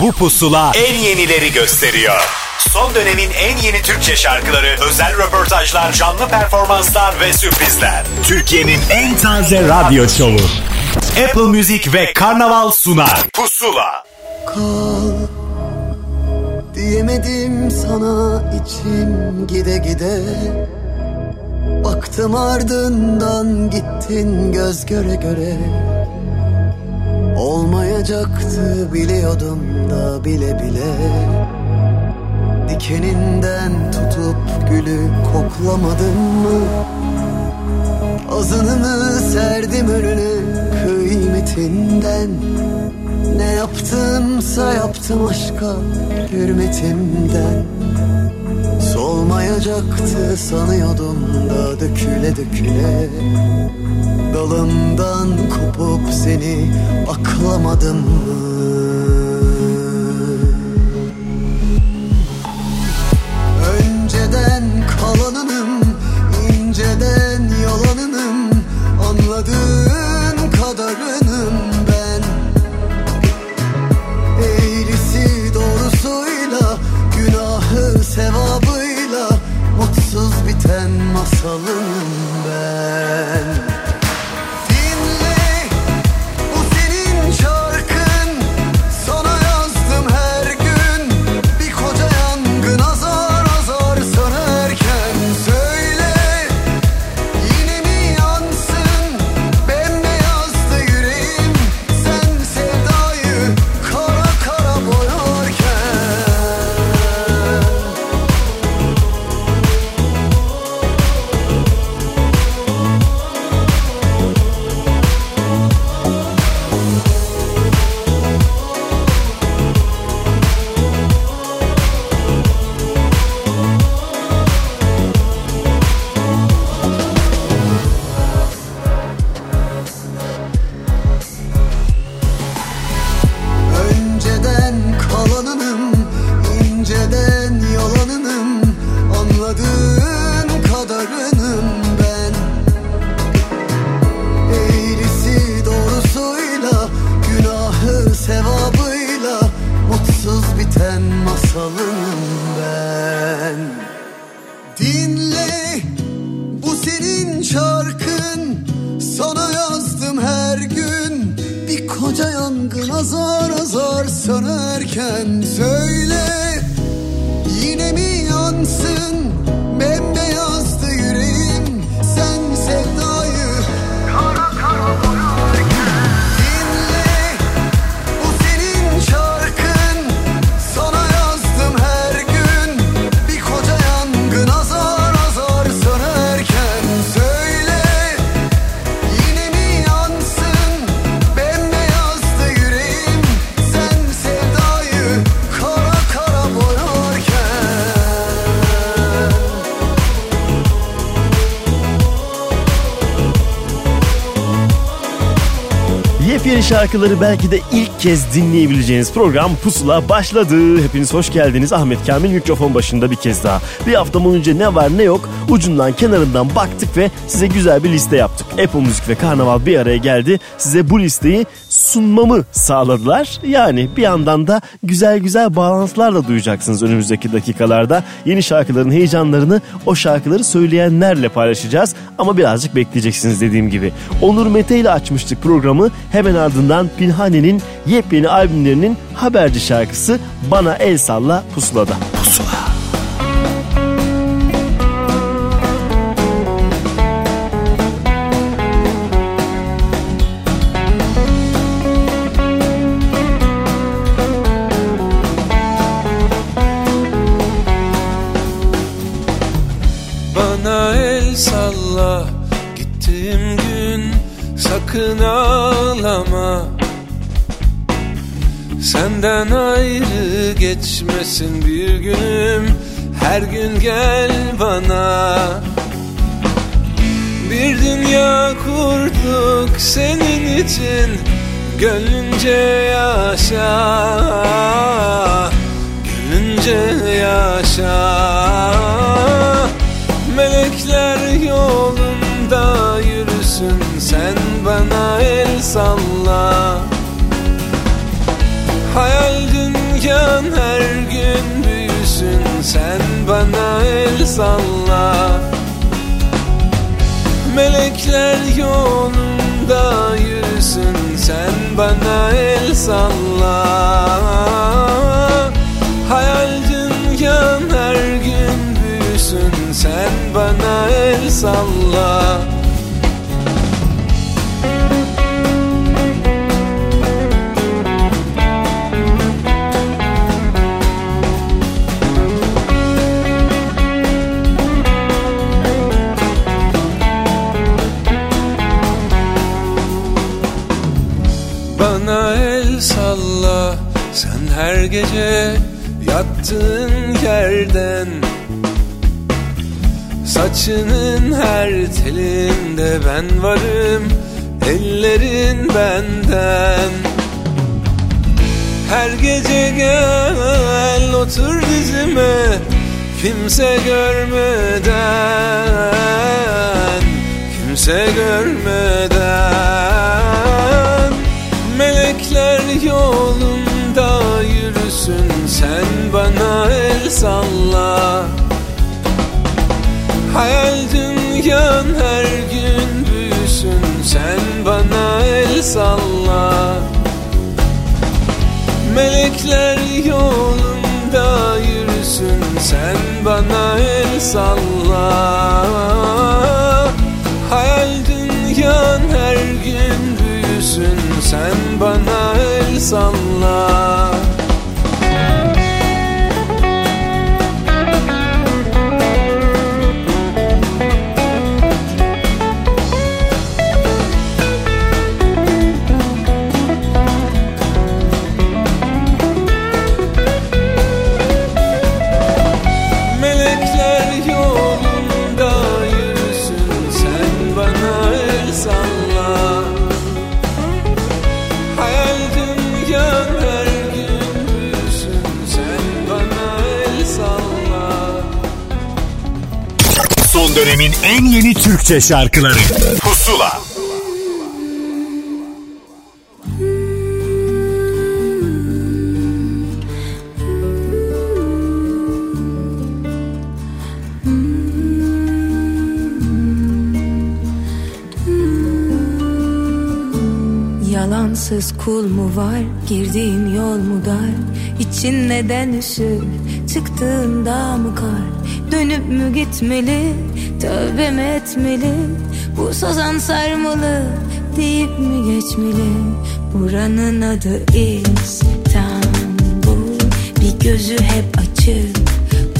Bu pusula en yenileri gösteriyor. Son dönemin en yeni Türkçe şarkıları, özel röportajlar, canlı performanslar ve sürprizler. Türkiye'nin en taze radyo şovu. Apple Music ve Karnaval sunar. Pusula. Kal diyemedim sana içim gide gide Baktım ardından gittin göz göre göre Olmayacaktı biliyordum da bile bile. Dikeninden tutup gülü koklamadın mı? Azını mı serdim önüne kıymetinden? Ne yaptımsa yaptım aşka hürmetimden Solmayacaktı sanıyordum da döküle döküle. Dalından kopup seni aklamadım. Mı? Önceden kalanınım, inceden yalanınım. Anladığın kadarınım ben. Eğrisi doğrusuyla, günahı sevabıyla Biten masalım ben şarkıları belki de ilk kez dinleyebileceğiniz program Pusula başladı. Hepiniz hoş geldiniz. Ahmet Kamil mikrofon başında bir kez daha. Bir hafta boyunca ne var ne yok ucundan kenarından baktık ve size güzel bir liste yaptık. Apple Müzik ve Karnaval bir araya geldi. Size bu listeyi sunmamı sağladılar. Yani bir yandan da güzel güzel bağlantılar da duyacaksınız önümüzdeki dakikalarda. Yeni şarkıların heyecanlarını o şarkıları söyleyenlerle paylaşacağız. Ama birazcık bekleyeceksiniz dediğim gibi. Onur Mete ile açmıştık programı. Hemen ardından Pinhane'nin yepyeni albümlerinin haberci şarkısı Bana El Salla Pusula'da. Pusula. Senden ayrı geçmesin bir günüm. Her gün gel bana. Bir dünya kurduk senin için. Gönlünce yaşa. Gönlünce yaşa. Melekler yolunda yürüsün. Sen bana el salla Hayal dünya her gün büyüsün. Sen bana el salla. Melekler yolunda yürüsün. Sen bana el salla. Hayal dünyan her gün büyüsün. Sen bana el salla gece yattığın yerden Saçının her telinde ben varım ellerin benden. Her gece gel otur dizime kimse görmeden Kimse görmeden. Melekler yolunda yürüsün Sen bana el salla. Hayal dünyan her gün büyüsün Sen bana el salla. Melekler yolunda yürüsün Sen bana el salla. Hayal dünyan her gün büyüsün Sen bana el salla en yeni Türkçe şarkıları. Pusula. Yalansız kul mu var? Girdiğin yol mu dar? İçin neden üşür? Çıktığında mı kar? Dönüp mü gitmeli tövbe mi Bu sazan sarmalı deyip mi geçmeli? Buranın adı İstanbul. Bir gözü hep açık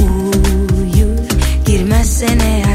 uyur. Girmezsen eğer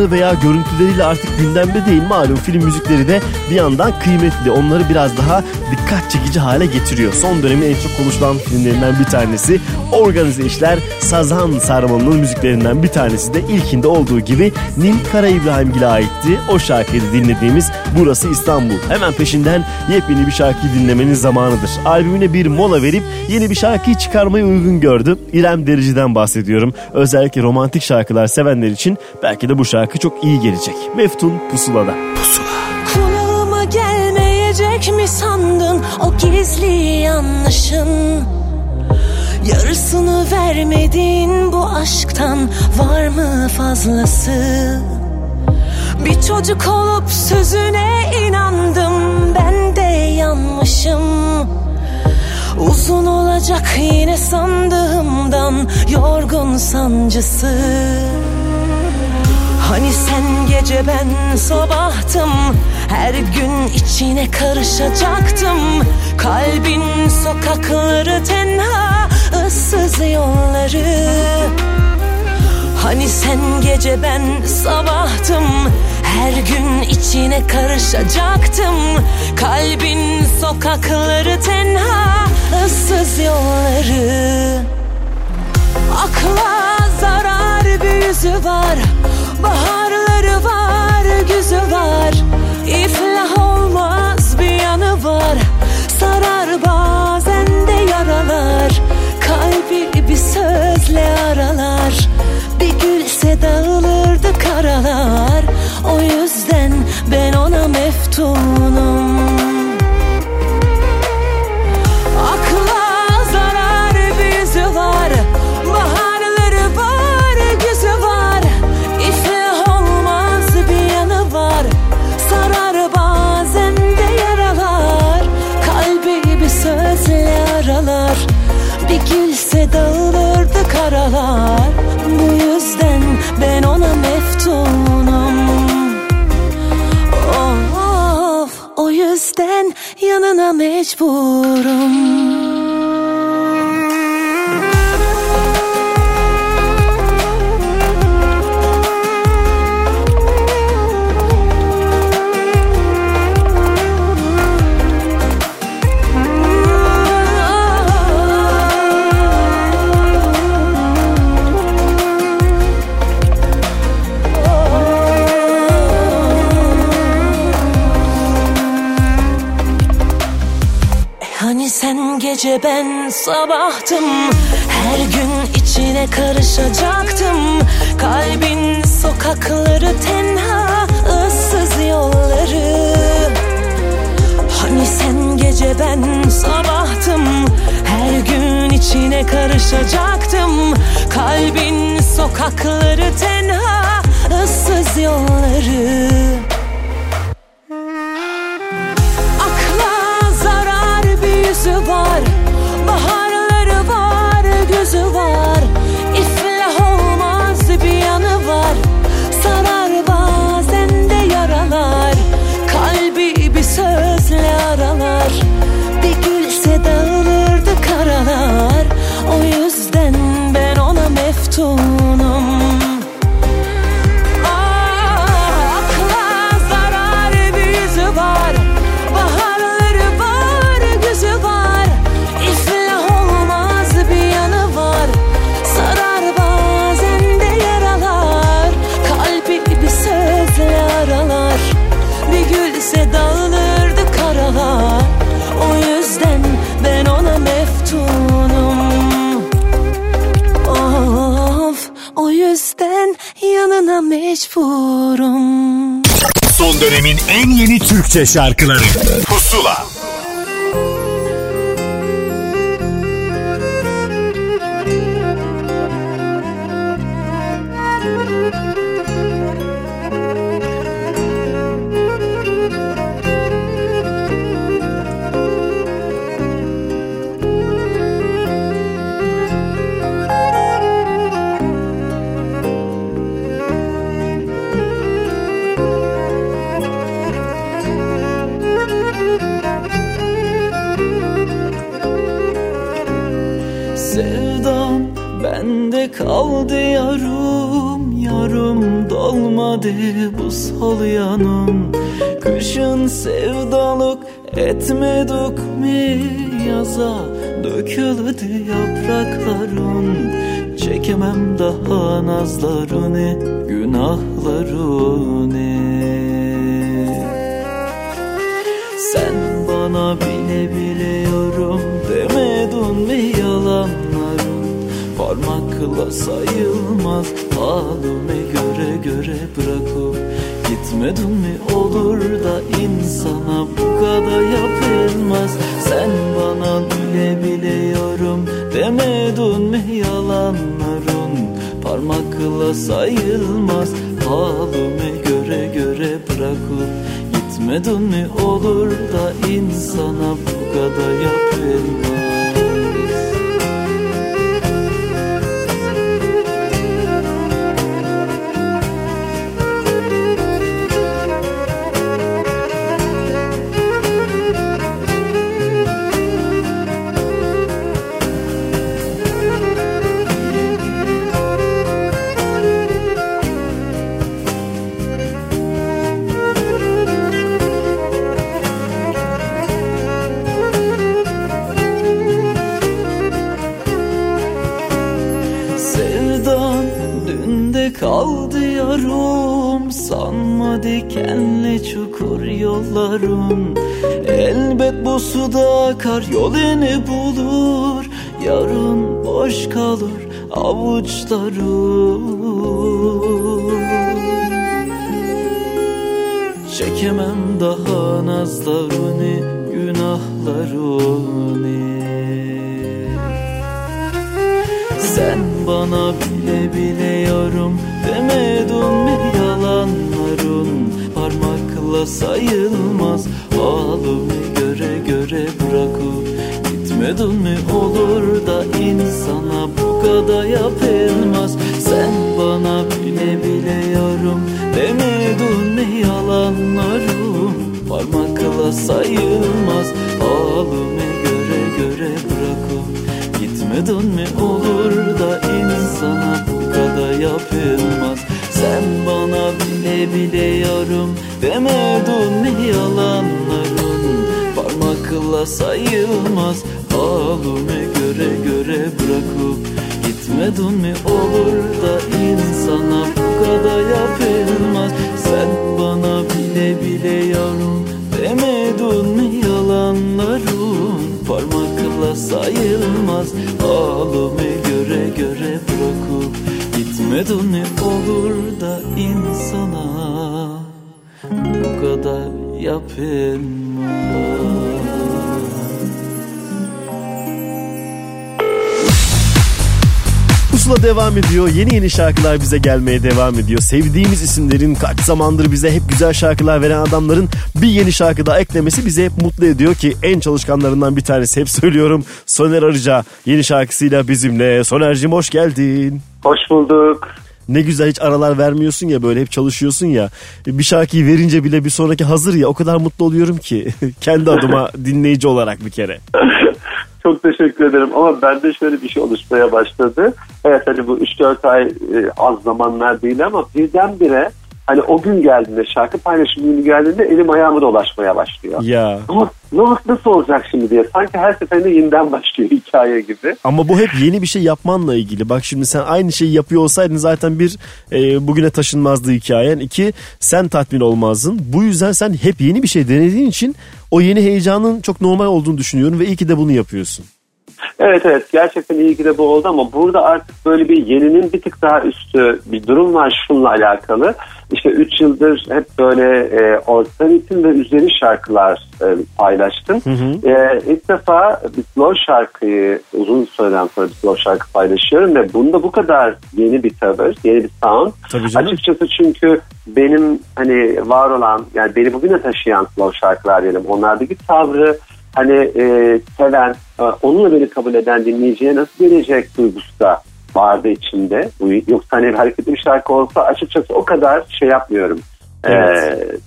Velvet. Veya görüntüleriyle artık gündemde değil malum film müzikleri de bir yandan kıymetli. Onları biraz daha dikkat çekici hale getiriyor. Son dönemin en çok konuşulan filmlerinden bir tanesi Organize İşler Sazan Sarmalı'nın müziklerinden bir tanesi de ilkinde olduğu gibi Nil Kara İbrahimgil'e aitti. O şarkıyı dinlediğimiz Burası İstanbul. Hemen peşinden yepyeni bir şarkı dinlemenin zamanıdır. Albümüne bir mola verip yeni bir şarkıyı çıkarmayı uygun gördü. İrem Derici'den bahsediyorum. Özellikle romantik şarkılar sevenler için belki de bu şarkı çok iyi gelecek. Meftun Pusula'da. Pusula. Kulağıma gelmeyecek mi sandın o gizli yanlışın? Yarısını vermedin bu aşktan var mı fazlası? Bir çocuk olup sözüne inandım ben de yanmışım. Uzun olacak yine sandığımdan yorgun sancısı. Hani sen gece ben sabahtım Her gün içine karışacaktım. Kalbin sokakları tenha ıssız yolları. Hani sen gece ben sabahtım Her gün içine karışacaktım. Kalbin sokakları tenha ıssız yolları Akla zarar bir yüzü var. Baharları var, güzü var. İflah olmaz bir yanı var. Sarar bazen de yaralar. Kalbi bir sözle aralar. Bir gülse dağılırdı karalar. O yüzden ben ona meftunum güneş vurum gece ben sabahtım. Her gün içine karışacaktım. Kalbin sokakları tenha ıssız yolları. Hani sen gece ben sabahtım? Her gün içine karışacaktım. Kalbin sokakları tenha ıssız yolları var. Baharları mecburum. Son dönemin en yeni Türkçe şarkıları Pusula Dolmadı bu sol yanım. Kışın sevdalık etmedik mi? Yaza Döküldü yaprakların. Çekemem daha nazlarını günahlarını Sen bana bile biliyorum demedin mi yalanlarım Parmakla sayılmaz. Halime göre göre bırakıp Gitmedin mi olur da insana bu kadar yapılmaz. Sen bana bile biliyorum demedin mi yalanların? Parmakla sayılmaz. Halime göre göre bırakıp Gitmedin mi olur da insana bu kadar yapılmaz dikenli çukur yollarım Elbet bu suda akar yolunu bulur. Yarın boş kalır avuçlarım. Çekemem daha nazlarını günahlarını. Sen bana bile biliyorum demedin mi Parmakla sayılmaz. Halimi göre göre bırakıp Gitmedin mi olur da insana bu kadar yapılmaz. Sen bana bile biliyorum demedin mi yalanlarım. Parmakla sayılmaz. Halimi göre göre bırakıp Gitmedin mi olur da insana bu kadar yapılmaz Sen bana bile biliyorum demedin mi yalanların? Parmakla sayılmaz halime göre göre bırakıp Gitmedin mi? Olur da insana bu kadar yapılmaz. Sen bana bile biliyorum demedin mi yalanların? Parmakla sayılmaz halime göre Gitmedin mi olur da insana bu kadar yapılmaz Pusula devam ediyor. Yeni yeni şarkılar bize gelmeye devam ediyor. Sevdiğimiz isimlerin kaç zamandır bize hep güzel şarkılar veren adamların bir yeni şarkı daha eklemesi bizi hep mutlu ediyor ki en çalışkanlarından bir tanesi hep söylüyorum. Soner Arıca yeni şarkısıyla bizimle. Soner'cim hoş geldin. Hoş bulduk. Ne güzel hiç aralar vermiyorsun ya böyle hep çalışıyorsun ya. Bir şarkıyı verince bile bir sonraki hazır ya o kadar mutlu oluyorum ki. Kendi adıma dinleyici olarak bir kere. Çok teşekkür ederim ama bende şöyle bir şey oluşmaya başladı. Evet hani bu 3-4 ay e, az zamanlar değil ama birdenbire hani o gün geldiğinde şarkı paylaşım günü geldiğinde elim ayağıma dolaşmaya başlıyor. Ya Ama ne- nasıl olacak şimdi diye sanki her seferinde yeniden başlıyor hikaye gibi. ama bu hep yeni bir şey yapmanla ilgili. Bak şimdi sen aynı şeyi yapıyor olsaydın zaten bir e, bugüne taşınmazdı hikayen. iki sen tatmin olmazdın. Bu yüzden sen hep yeni bir şey denediğin için o yeni heyecanın çok normal olduğunu düşünüyorum ve iyi ki de bunu yapıyorsun. Evet evet gerçekten iyi ki de bu oldu ama burada artık böyle bir yeninin bir tık daha üstü bir durum var şunla alakalı. İşte 3 yıldır hep böyle e, orta ritim ve üzeri şarkılar e, paylaştım. E, ilk defa bir slow şarkıyı uzun süreden sonra bir slow şarkı paylaşıyorum ve bunda bu kadar yeni bir tavır, yeni bir sound. Açıkçası çünkü benim hani var olan yani beni bugüne taşıyan slow şarkılar diyelim onlardaki tavrı hani e, seven, e, onunla beni kabul eden dinleyiciye nasıl gelecek duygusu da vardı içinde. Yoksa hani hareketli bir şarkı olsa açıkçası o kadar şey yapmıyorum. E,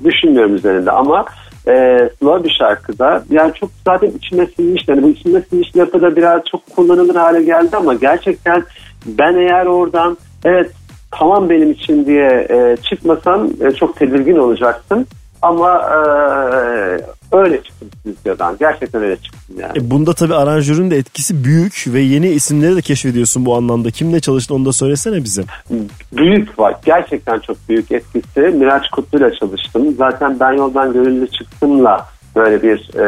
düşünmüyorum üzerinde ama e, slow bir şarkıda yani çok zaten içime sinmiş. Yani bu içime sinmiş lafı da biraz çok kullanılır hale geldi ama gerçekten ben eğer oradan evet tamam benim için diye e, çıkmasam e, çok tedirgin olacaktım. Ama e, öyle çıktım stüdyodan. Gerçekten öyle çıktım yani. E bunda tabii aranjörün de etkisi büyük ve yeni isimleri de keşfediyorsun bu anlamda. Kimle çalıştın onu da söylesene bize. Büyük var. Gerçekten çok büyük etkisi. Miraç Kutlu'yla çalıştım. Zaten ben yoldan gönüllü çıktımla böyle bir e,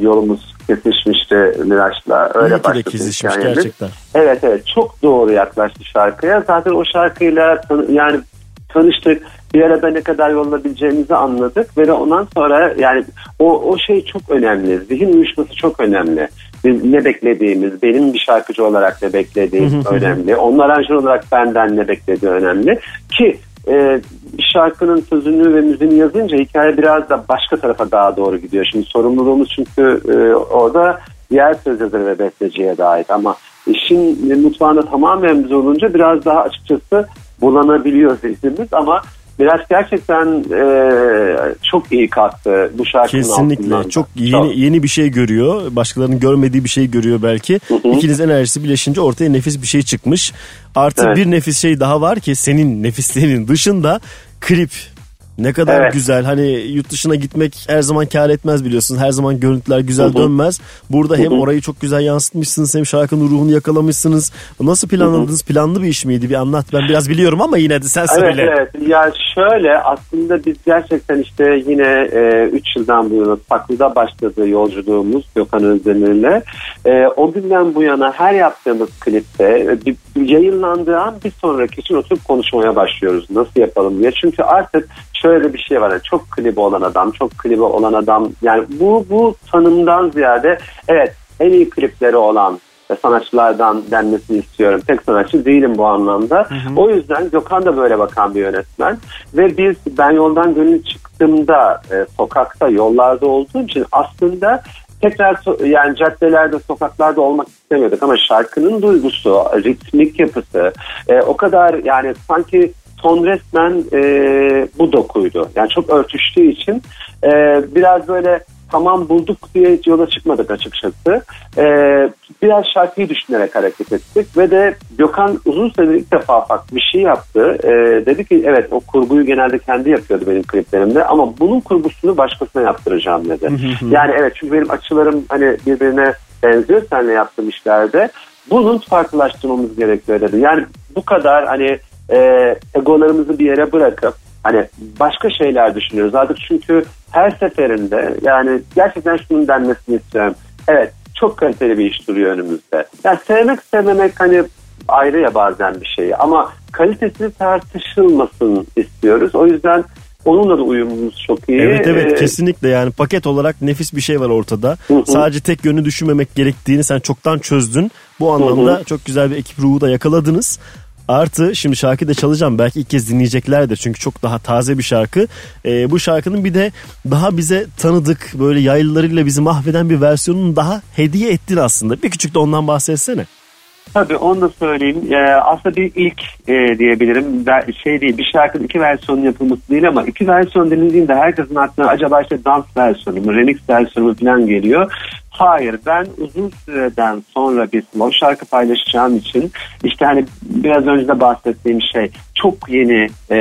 yolumuz kesişmişti Miraç'la. Öyle İyi başladı kesişmiş hikayemiz. gerçekten. Evet evet çok doğru yaklaştı şarkıya. Zaten o şarkıyla yani tanıştık. Bir arada ne kadar yollabileceğimizi anladık ve de ondan sonra yani o, o şey çok önemli. Zihin uyuşması çok önemli. Biz ne beklediğimiz, benim bir şarkıcı olarak ne beklediğim önemli. Onun aranjör olarak benden ne beklediği önemli. Ki e, şarkının sözünü ve müziğini yazınca hikaye biraz da başka tarafa daha doğru gidiyor. Şimdi sorumluluğumuz çünkü e, orada diğer söz yazarı ve besteciye dair ama işin mutfağında tamamen biz olunca biraz daha açıkçası bulanabiliyor sesimiz ama biraz gerçekten e, çok iyi kalktı bu şarkının Kesinlikle altından da. çok yeni yeni bir şey görüyor. Başkalarının görmediği bir şey görüyor belki. İkiniz enerjisi birleşince ortaya nefis bir şey çıkmış. Artı Evet. bir nefis şey daha var ki senin nefislerin dışında klip ne kadar Evet. güzel. Hani yurt dışına gitmek her zaman kar etmez biliyorsun. Her zaman görüntüler güzel dönmez. Burada hem orayı çok güzel yansıtmışsınız hem şarkının ruhunu yakalamışsınız. Nasıl planladınız? Planlı bir iş miydi? Bir anlat. Ben biraz biliyorum ama yine de sen Evet söyle. evet yani şöyle aslında biz gerçekten işte yine 3 yıldan bu yana Saklı'da başladı yolculuğumuz Gökhan Özdemir'le. E, o günden bu yana her yaptığımız klipte e, bir, bir yayınlandığı an bir sonraki için oturup konuşmaya başlıyoruz. Nasıl yapalım diye. Çünkü artık şöyle bir şey var. yani çok klibi olan adam, çok klibi olan adam. Yani bu bu tanımdan ziyade evet en iyi klipleri olan sanatçılardan denmesini istiyorum. Tek sanatçı değilim bu anlamda. O yüzden Gökhan da böyle bakan bir yönetmen. Ve biz ben yoldan gönül çıktığımda e, sokakta, yollarda olduğum için aslında tekrar yani caddelerde, sokaklarda olmak istemiyorduk ama şarkının duygusu, ritmik yapısı e, o kadar yani sanki ton resmen e, bu dokuydu. Yani çok örtüştüğü için e, biraz böyle tamam bulduk diye yola çıkmadık açıkçası. E, biraz şarkıyı düşünerek hareket ettik ve de Gökhan uzun süredir ilk defa farklı bir şey yaptı. E, dedi ki evet o kurguyu genelde kendi yapıyordu benim kliplerimde ama bunun kurgusunu başkasına yaptıracağım dedi. yani evet çünkü benim açılarım hani birbirine benziyor seninle yaptığım işlerde. Bunun farklılaştırmamız gerekiyor dedi. Yani bu kadar hani e, egolarımızı bir yere bırakıp hani başka şeyler düşünüyoruz artık çünkü her seferinde yani gerçekten şunun denmesini istiyorum. Evet çok kaliteli bir iş duruyor önümüzde. Yani sevmek sevmemek hani ayrı ya bazen bir şey ama kalitesi tartışılmasın istiyoruz. O yüzden onunla da uyumumuz çok iyi. Evet evet Ee, kesinlikle yani paket olarak nefis bir şey var ortada. hı. Sadece tek yönü düşünmemek gerektiğini sen çoktan çözdün. Bu anlamda çok güzel bir ekip ruhu da yakaladınız. Artı şimdi şarkıyı da çalacağım. Belki ilk kez dinleyeceklerdir. Çünkü çok daha taze bir şarkı. Ee, bu şarkının bir de daha bize tanıdık böyle yaylılarıyla bizi mahveden bir versiyonunu daha hediye ettin aslında. Bir küçük de ondan bahsetsene. Tabii onu da söyleyeyim. Ee, aslında bir ilk e, diyebilirim. Ve şey değil bir şarkının iki versiyonun yapılması değil ama iki versiyon denildiğinde herkesin aklına acaba işte dans versiyonu mu, remix versiyonu mu falan geliyor. Hayır ben uzun süreden sonra bir slow şarkı paylaşacağım için işte hani biraz önce de bahsettiğim şey çok yeni e,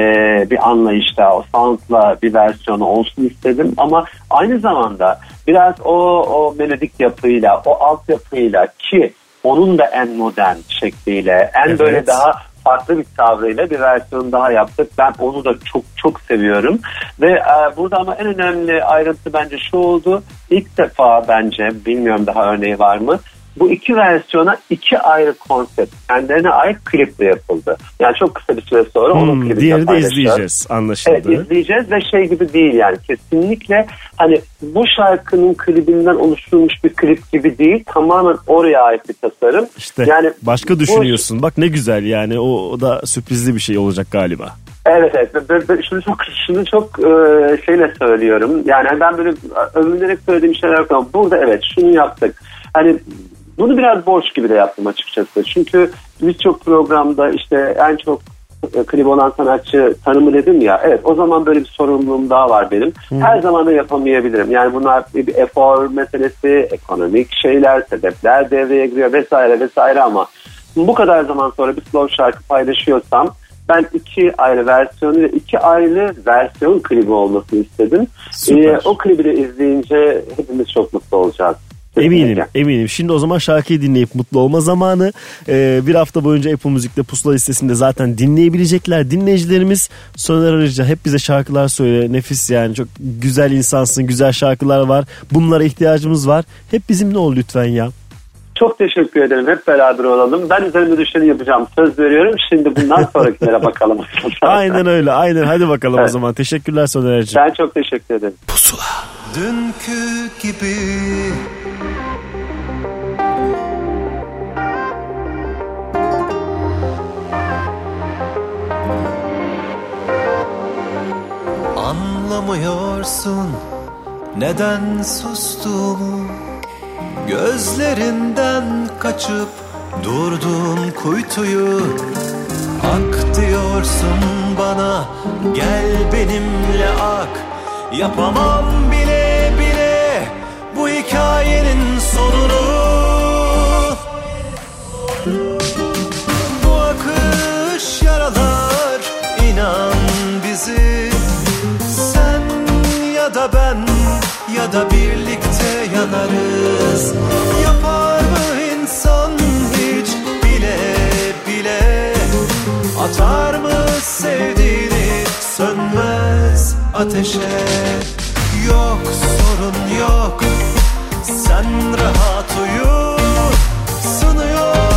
bir anlayışta o soundla bir versiyonu olsun istedim ama aynı zamanda biraz o, o melodik yapıyla o altyapıyla ki onun da en modern şekliyle en Evet. böyle daha farklı bir tavrıyla bir versiyon daha yaptık. Ben onu da çok çok seviyorum. Ve e, burada ama en önemli ayrıntı bence şu oldu. İlk defa bence bilmiyorum daha örneği var mı? Bu iki versiyona iki ayrı konsept kendilerine ait kliple yapıldı. Yani çok kısa bir süre sonra onun Hmm, klibini diğeri de izleyeceğiz anlaşıldı. Evet izleyeceğiz ve şey gibi değil yani kesinlikle hani bu şarkının klibinden oluşturulmuş bir klip gibi değil tamamen oraya ait bir tasarım. İşte yani başka bu- düşünüyorsun. Bak ne güzel yani o, o da sürprizli bir şey olacak galiba. Evet evet Ben- ben şunu çok şunu çok e, şeyle söylüyorum yani ben böyle övünerek söylediğim şeyler yok ama burada evet şunu yaptık hani bunu biraz borç gibi de yaptım açıkçası çünkü birçok programda işte en çok e, klip olan sanatçı tanımı dedim ya evet o zaman böyle bir sorumluluğum daha var benim her zaman da yapamayabilirim yani bunlar bir, efor meselesi ekonomik şeyler sebepler devreye giriyor vesaire vesaire ama bu kadar zaman sonra bir slow şarkı paylaşıyorsam ben iki ayrı versiyonu ve iki ayrı versiyon klibi olmasını istedim. Süper. Ee, o klibi de izleyince hepimiz çok mutlu olacağız. Eminim, eminim. Şimdi o zaman şarkıyı dinleyip mutlu olma zamanı. Ee, bir hafta boyunca Apple Müzik'te pusula listesinde zaten dinleyebilecekler. Dinleyicilerimiz Soner Arıcı hep bize şarkılar söyle. Nefis yani çok güzel insansın, güzel şarkılar var. Bunlara ihtiyacımız var. Hep bizimle ol lütfen ya. Çok teşekkür ederim. Hep beraber olalım. Ben üzerinde düşeni yapacağım. Söz veriyorum. Şimdi bundan sonrakilere bakalım. Aynen öyle, aynen. Hadi bakalım o Evet. zaman. Teşekkürler Soner Arıcı. Ben çok teşekkür ederim. Dünkü gibi Anlamıyorsun. Neden sustuğumu Gözlerinden kaçıp durdun kuytuyu Ak diyorsun bana. Gel benimle ak. Yapamam bile bile bu hikayenin sonunu. Bu akış yaralar inan bizi da ben ya da birlikte yanarız. Yapar mı insan hiç? Bile bile. Atar mı sevdiğini? Sönmez ateşe. Yok sorun yok. Sen rahat uyu Sınıyor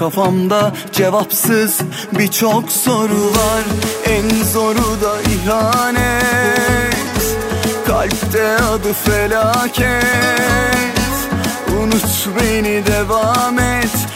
kafamda cevapsız birçok soru var. En zoru da ihanet. Kalpte adı felaket. Unut beni devam et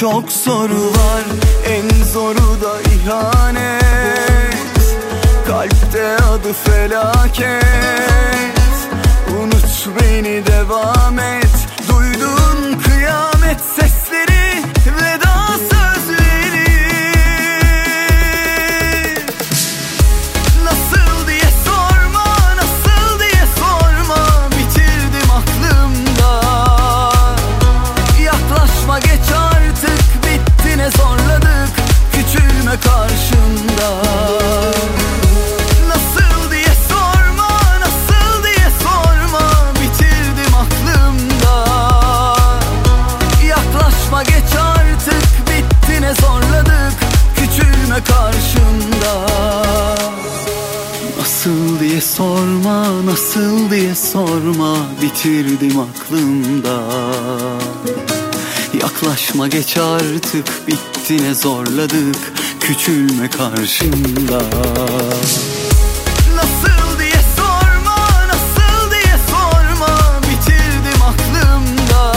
birçok soru var En zoru da ihanet. Kalpte adı felaket Yaklaşma geç artık Bitti ne zorladık Küçülme karşımda Nasıl diye sorma Nasıl diye sorma Bitirdim aklımda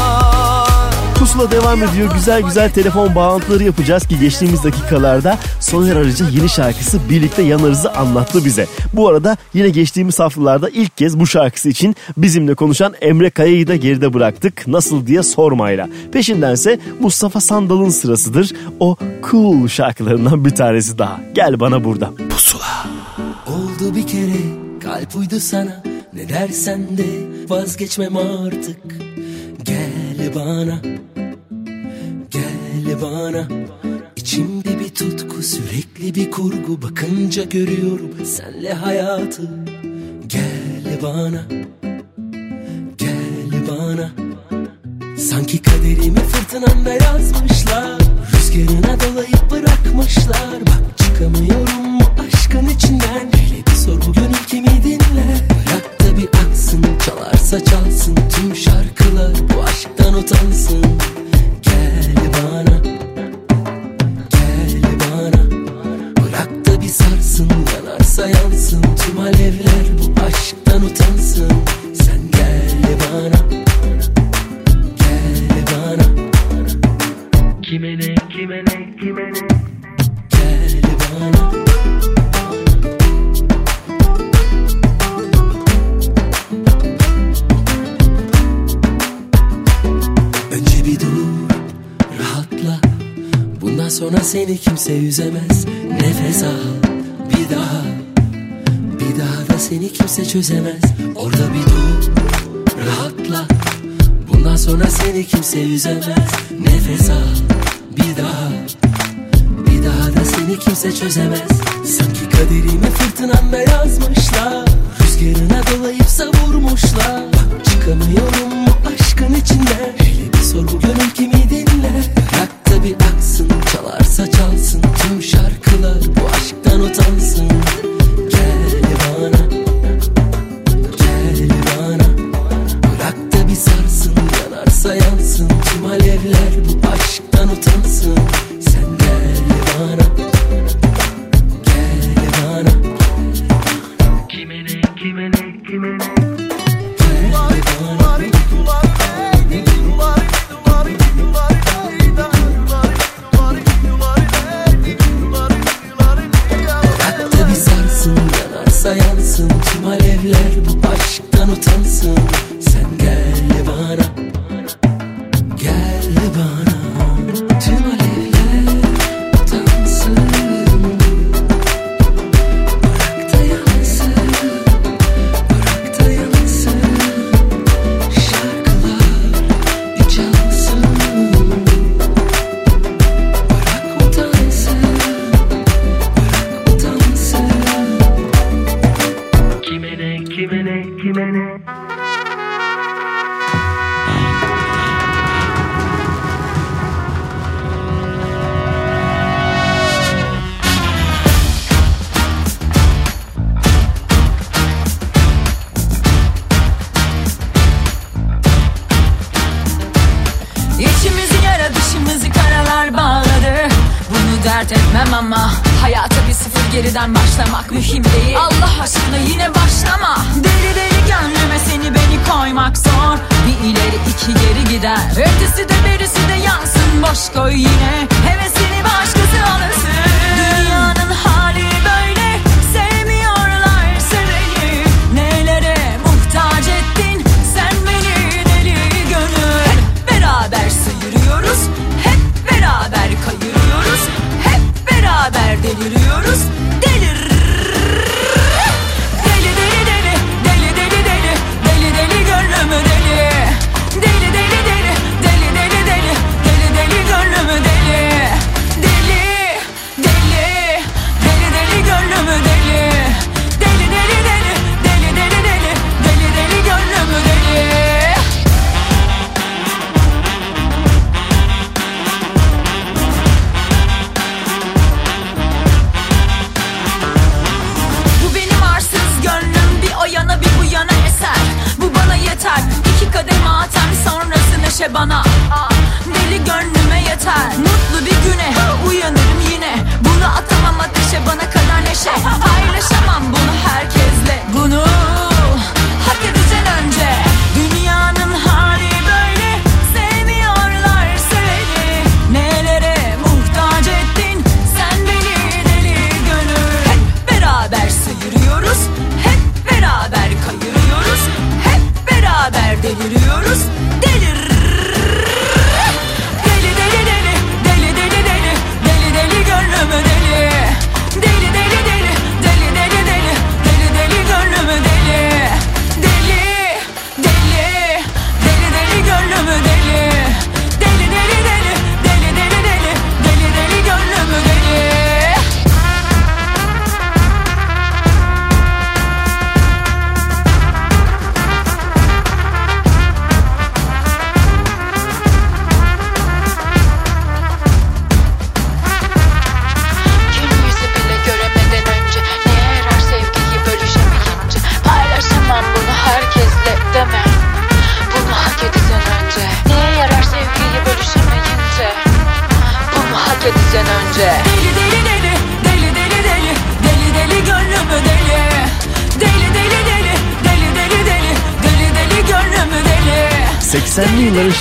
Pusula devam ediyor. Güzel güzel telefon bağlantıları yapacağız ki geçtiğimiz dakikalarda Soner Arıca yeni şarkısı Birlikte Yanarız'ı anlattı bize. Bu arada yine geçtiğimiz haftalarda ilk kez bu şarkısı için bizimle konuşan Emre Kaya'yı da geride bıraktık. Nasıl diye sormayla. Peşindense Mustafa Sandal'ın sırasıdır. O cool şarkılarından bir tanesi daha. Gel bana burada. Pusula. Oldu bir kere kalp uydu sana Ne dersen de vazgeçmem artık Gel bana Gel bana İçimde tutku sürekli bir kurgu Bakınca görüyorum. Senle hayatı Gel bana Gel bana. Sanki kaderimi fırtınanda yazmışlar Rüzgarına dolayıp bırakmışlar. Bak çıkamıyorum bu aşkın içinden. Hele bir sor bu gönül kimi dinler? Bırak da bir aksın çalarsa çalsın Tüm şarkılar. Bu aşktan utansın sonra seni kimse üzemez. Nefes al bir daha. Bir daha da seni kimse çözemez. Orada bir dur rahatla. Bundan sonra seni kimse üzemez. Nefes al bir daha. Bir daha da seni kimse çözemez. Sanki kaderimi fırtınanda yazmışlar. Rüzgarına dolayıp savurmuşlar. Çıkamıyorum bu aşkın içinden Hele bir sor bu gönül kimi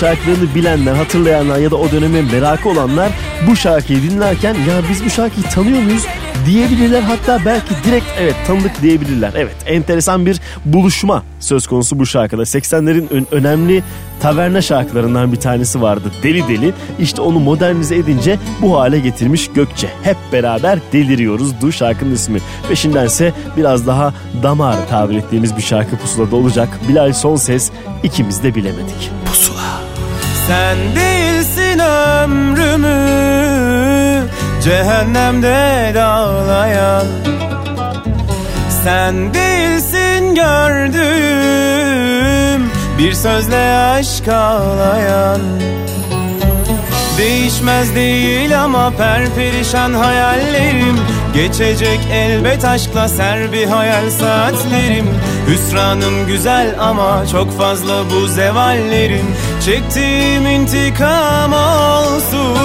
şarkılarını bilenler, hatırlayanlar ya da o döneme merakı olanlar bu şarkıyı dinlerken ya biz bu şarkıyı tanıyor muyuz diyebilirler. Hatta belki direkt evet tanıdık diyebilirler. Evet enteresan bir buluşma söz konusu bu şarkıda. 80'lerin ön- önemli taverna şarkılarından bir tanesi vardı. Deli Deli. İşte onu modernize edince bu hale getirmiş Gökçe. Hep beraber deliriyoruz du şarkının ismi. Peşindense biraz daha damar tabir ettiğimiz bir şarkı pusulada olacak. Bilal Sonses ikimiz de bilemedik. Sen değilsin ömrümü cehennemde dağlayan. Sen değilsin gördüğüm bir sözle aşk ağlayan. Değişmez değil ama perperişan hayallerim. Geçecek elbet aşkla ser bir hayal saatlerim Hüsranım güzel ama çok fazla bu zevallerim Çektiğim intikam olsun.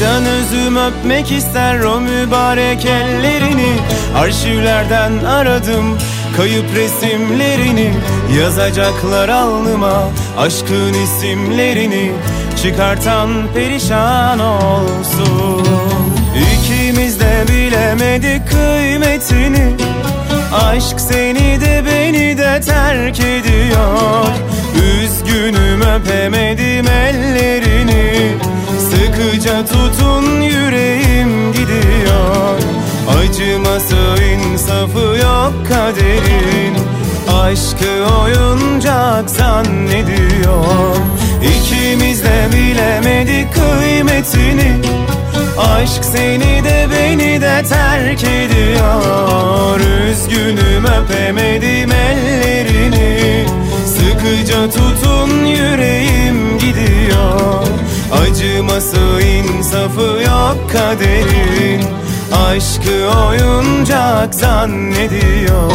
Can özüm öpmek ister o mübarek ellerini. Arşivlerden aradım Kayıp resimlerini. Yazacaklar alnıma Aşkın isimlerini. Çıkartan perişan olsun. İkimiz de bilemedik kıymetini Aşk seni de beni de terk ediyor. Üzgünüm öpemedim ellerini. Sıkıca tutun yüreğim gidiyor. Acıması insafı yok kaderin. Aşkı oyuncak zannediyor. İkimiz de bilemedik kıymetini Aşk seni de beni de terk ediyor. Üzgünüm öpemedim ellerini. Sıkıca tutun yüreğim gidiyor. Acıması insafı yok kaderin. Aşkı oyuncak zannediyor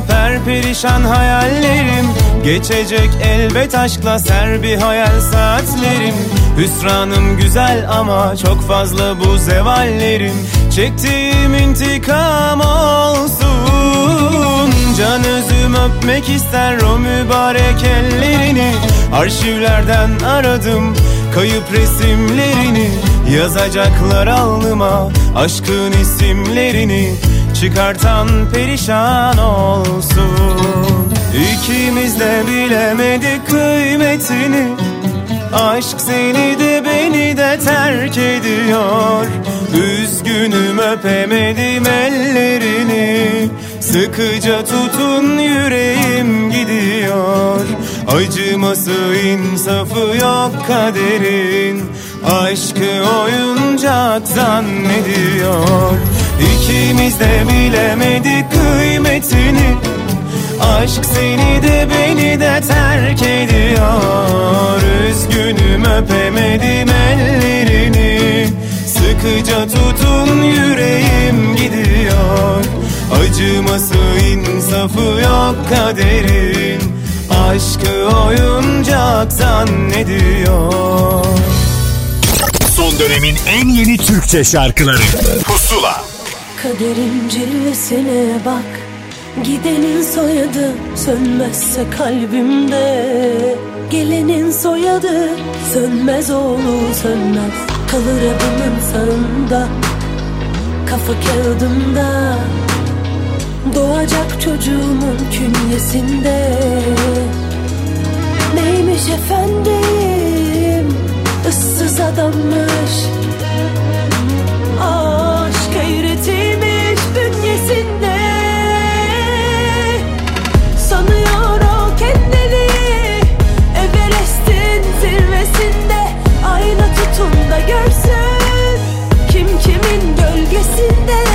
ama perperişan hayallerim. Geçecek elbet aşkla ser bir hayal saatlerim. Hüsranım güzel ama çok fazla bu zevallerim. Çektiğim intikam olsun. Can özüm öpmek ister o mübarek ellerini. Arşivlerden aradım kayıp resimlerini. Yazacaklar alnıma aşkın isimlerini Çıkartan perişan olsun. İkimiz de bilemedik kıymetini. Aşk seni de beni de terk ediyor. Üzgünüm öpemedim ellerini. Sıkıca tutun yüreğim gidiyor. Acıması insafı yok kaderin. Aşkı oyuncak zannediyor İkimiz de bilemedik kıymetini. Aşk seni de beni de terk ediyor. Üzgünüm öpemedim ellerini. Sıkıca tutun yüreğim gidiyor. Acıması insafı yok kaderin. Aşkı oyuncak zannediyor. Son dönemin en yeni Türkçe şarkıları. Pusula Kaderin cilvesine bak. Gidenin soyadı sönmezse kalbimde. Gelenin soyadı sönmez oğlu sönmez. Kalır adımın sağında Kafa kağıdımda. Doğacak çocuğumun künyesinde. Neymiş efendim? Issız adammış görsün Kim kimin gölgesinde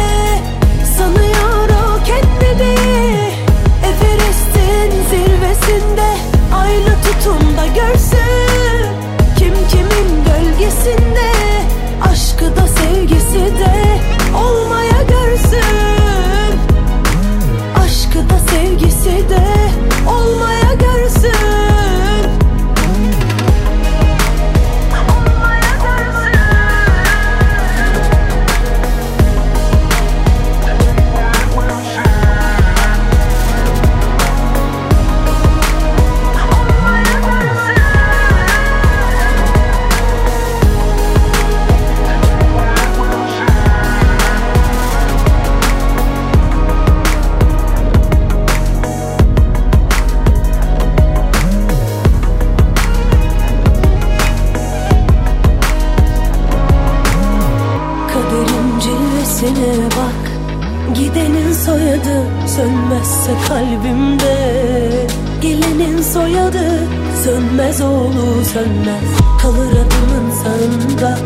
sönmez. Kalır adımın sağında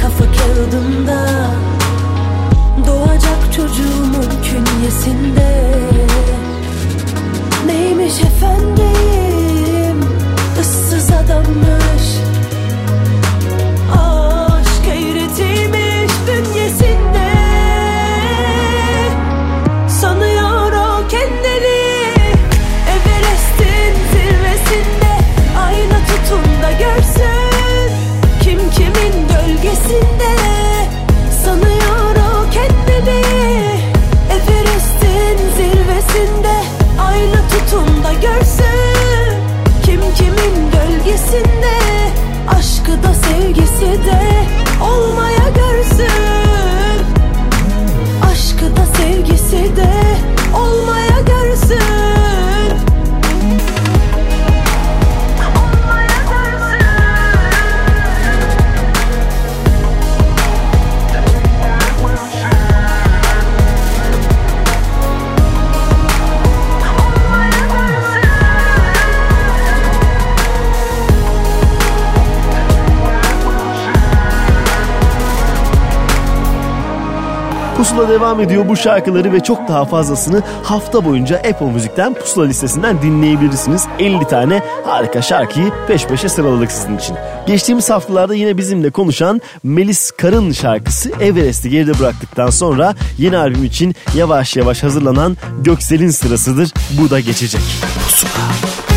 Kafa kağıdımda Doğacak çocuğumun künyesinde. Neymiş efendim devam ediyor. Bu şarkıları ve çok daha fazlasını hafta boyunca Apple Müzik'ten Pusula listesinden dinleyebilirsiniz. 50 tane harika şarkıyı peş peşe sıraladık sizin için. Geçtiğimiz haftalarda yine bizimle konuşan Melis Karın şarkısı Everest'i geride bıraktıktan sonra yeni albüm için yavaş yavaş hazırlanan Göksel'in sırasıdır. Bu da geçecek. Pusula.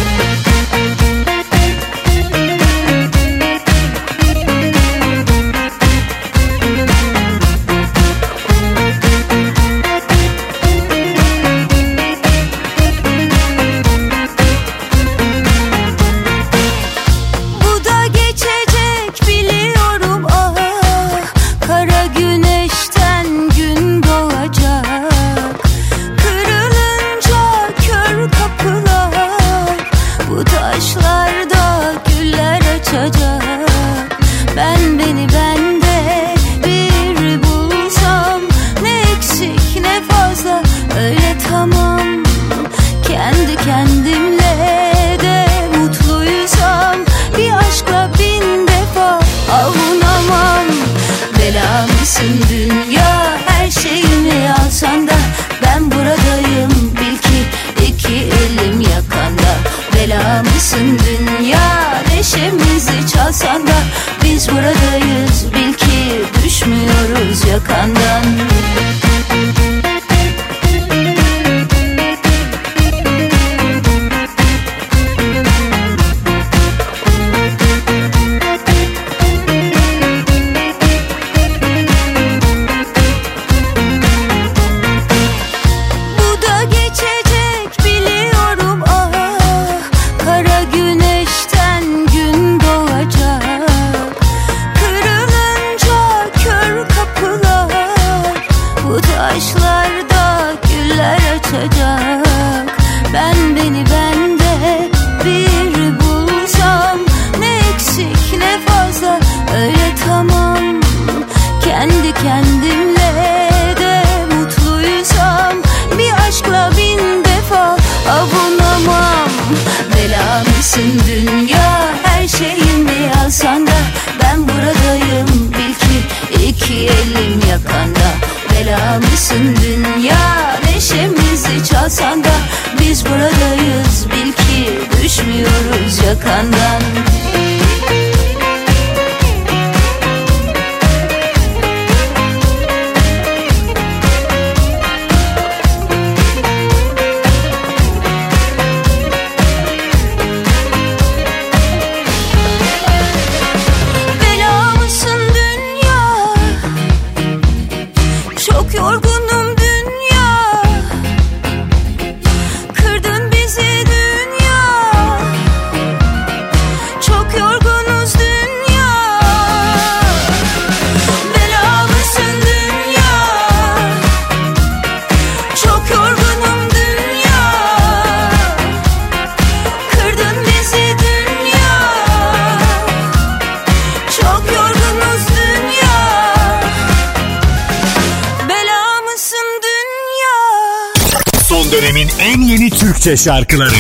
Türkçe şarkıları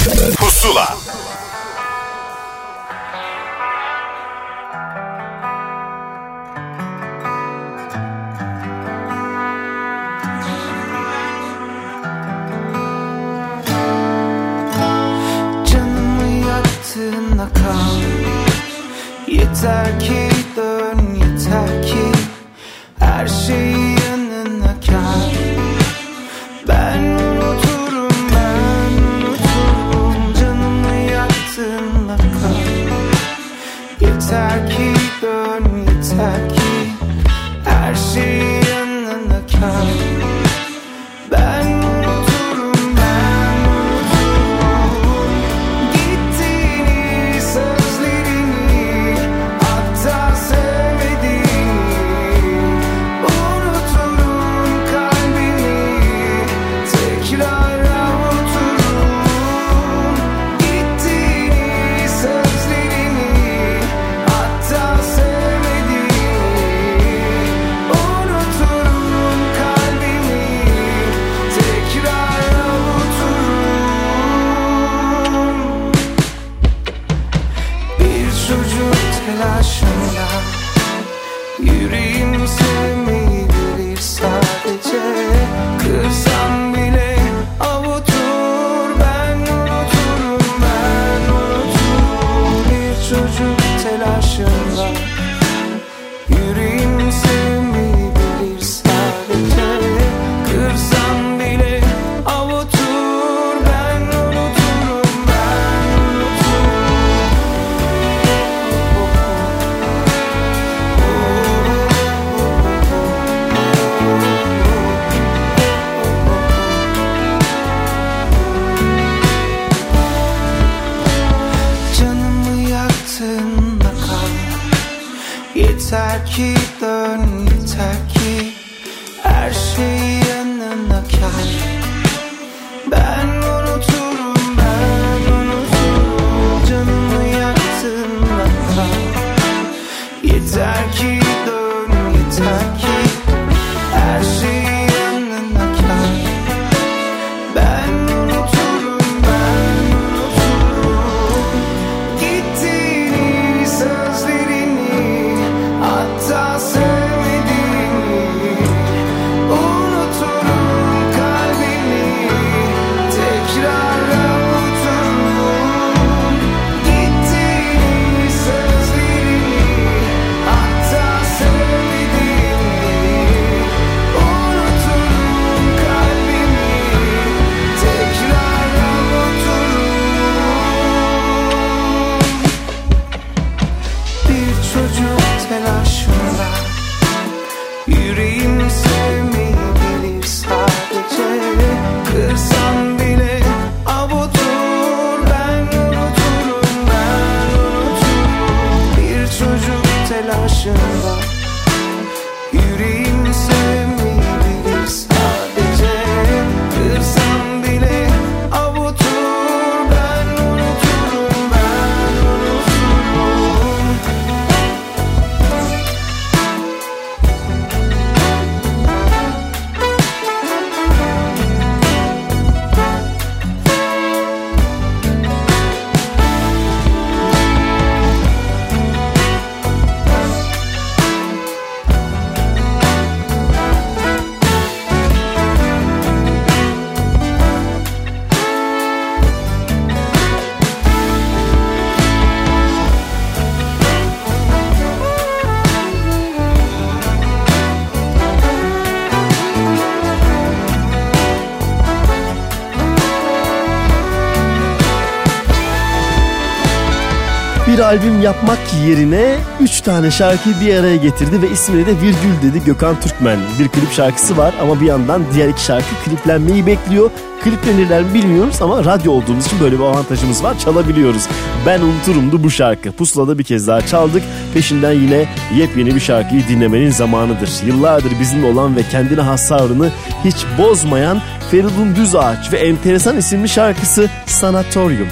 albüm yapmak yerine 3 tane şarkıyı bir araya getirdi ve ismini de Virgül dedi Gökhan Türkmen. Bir klip şarkısı var ama bir yandan diğer iki şarkı kliplenmeyi bekliyor. Kliplenirler mi bilmiyoruz ama radyo olduğumuz için böyle bir avantajımız var çalabiliyoruz. Ben unuturumdu bu şarkı. Pusula'da bir kez daha çaldık. Peşinden yine yepyeni bir şarkıyı dinlemenin zamanıdır. Yıllardır bizimle olan ve kendine has savrını hiç bozmayan Feridun Düzağaç ve enteresan isimli şarkısı Sanatorium.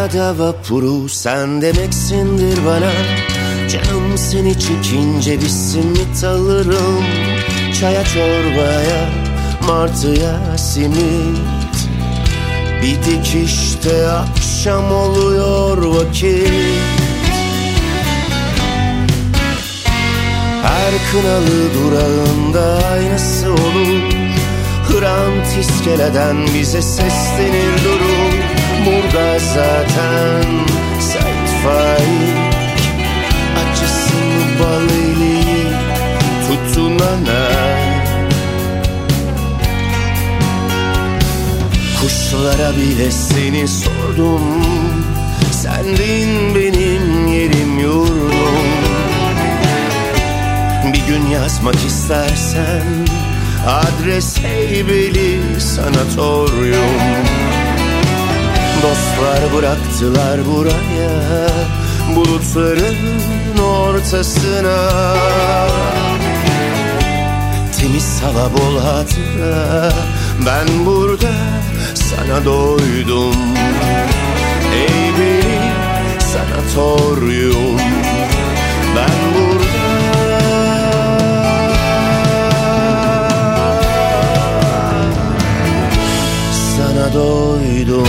Arada vapuru sen demeksindir bana. Canım seni çekince bir simit alırım. Çaya çorbaya martıya simit. Bir dikişte akşam oluyor vakit. Her kınalı durağında aynası olur. Hrant iskeleden bize seslenir durur Burada zaten. Sait Faik Acısını bal eleyip tutunana. Kuşlara bile seni sordum Sendin benim yerim yurdum. Bir gün yazmak istersen Adres Heybeli Sanatoryum Dostlar bıraktılar buraya Bulutların ortasına. Temiz hava bol hatıra Ben burada sana doydum. Ey benim sanatoryum Ben burada. Sana doydum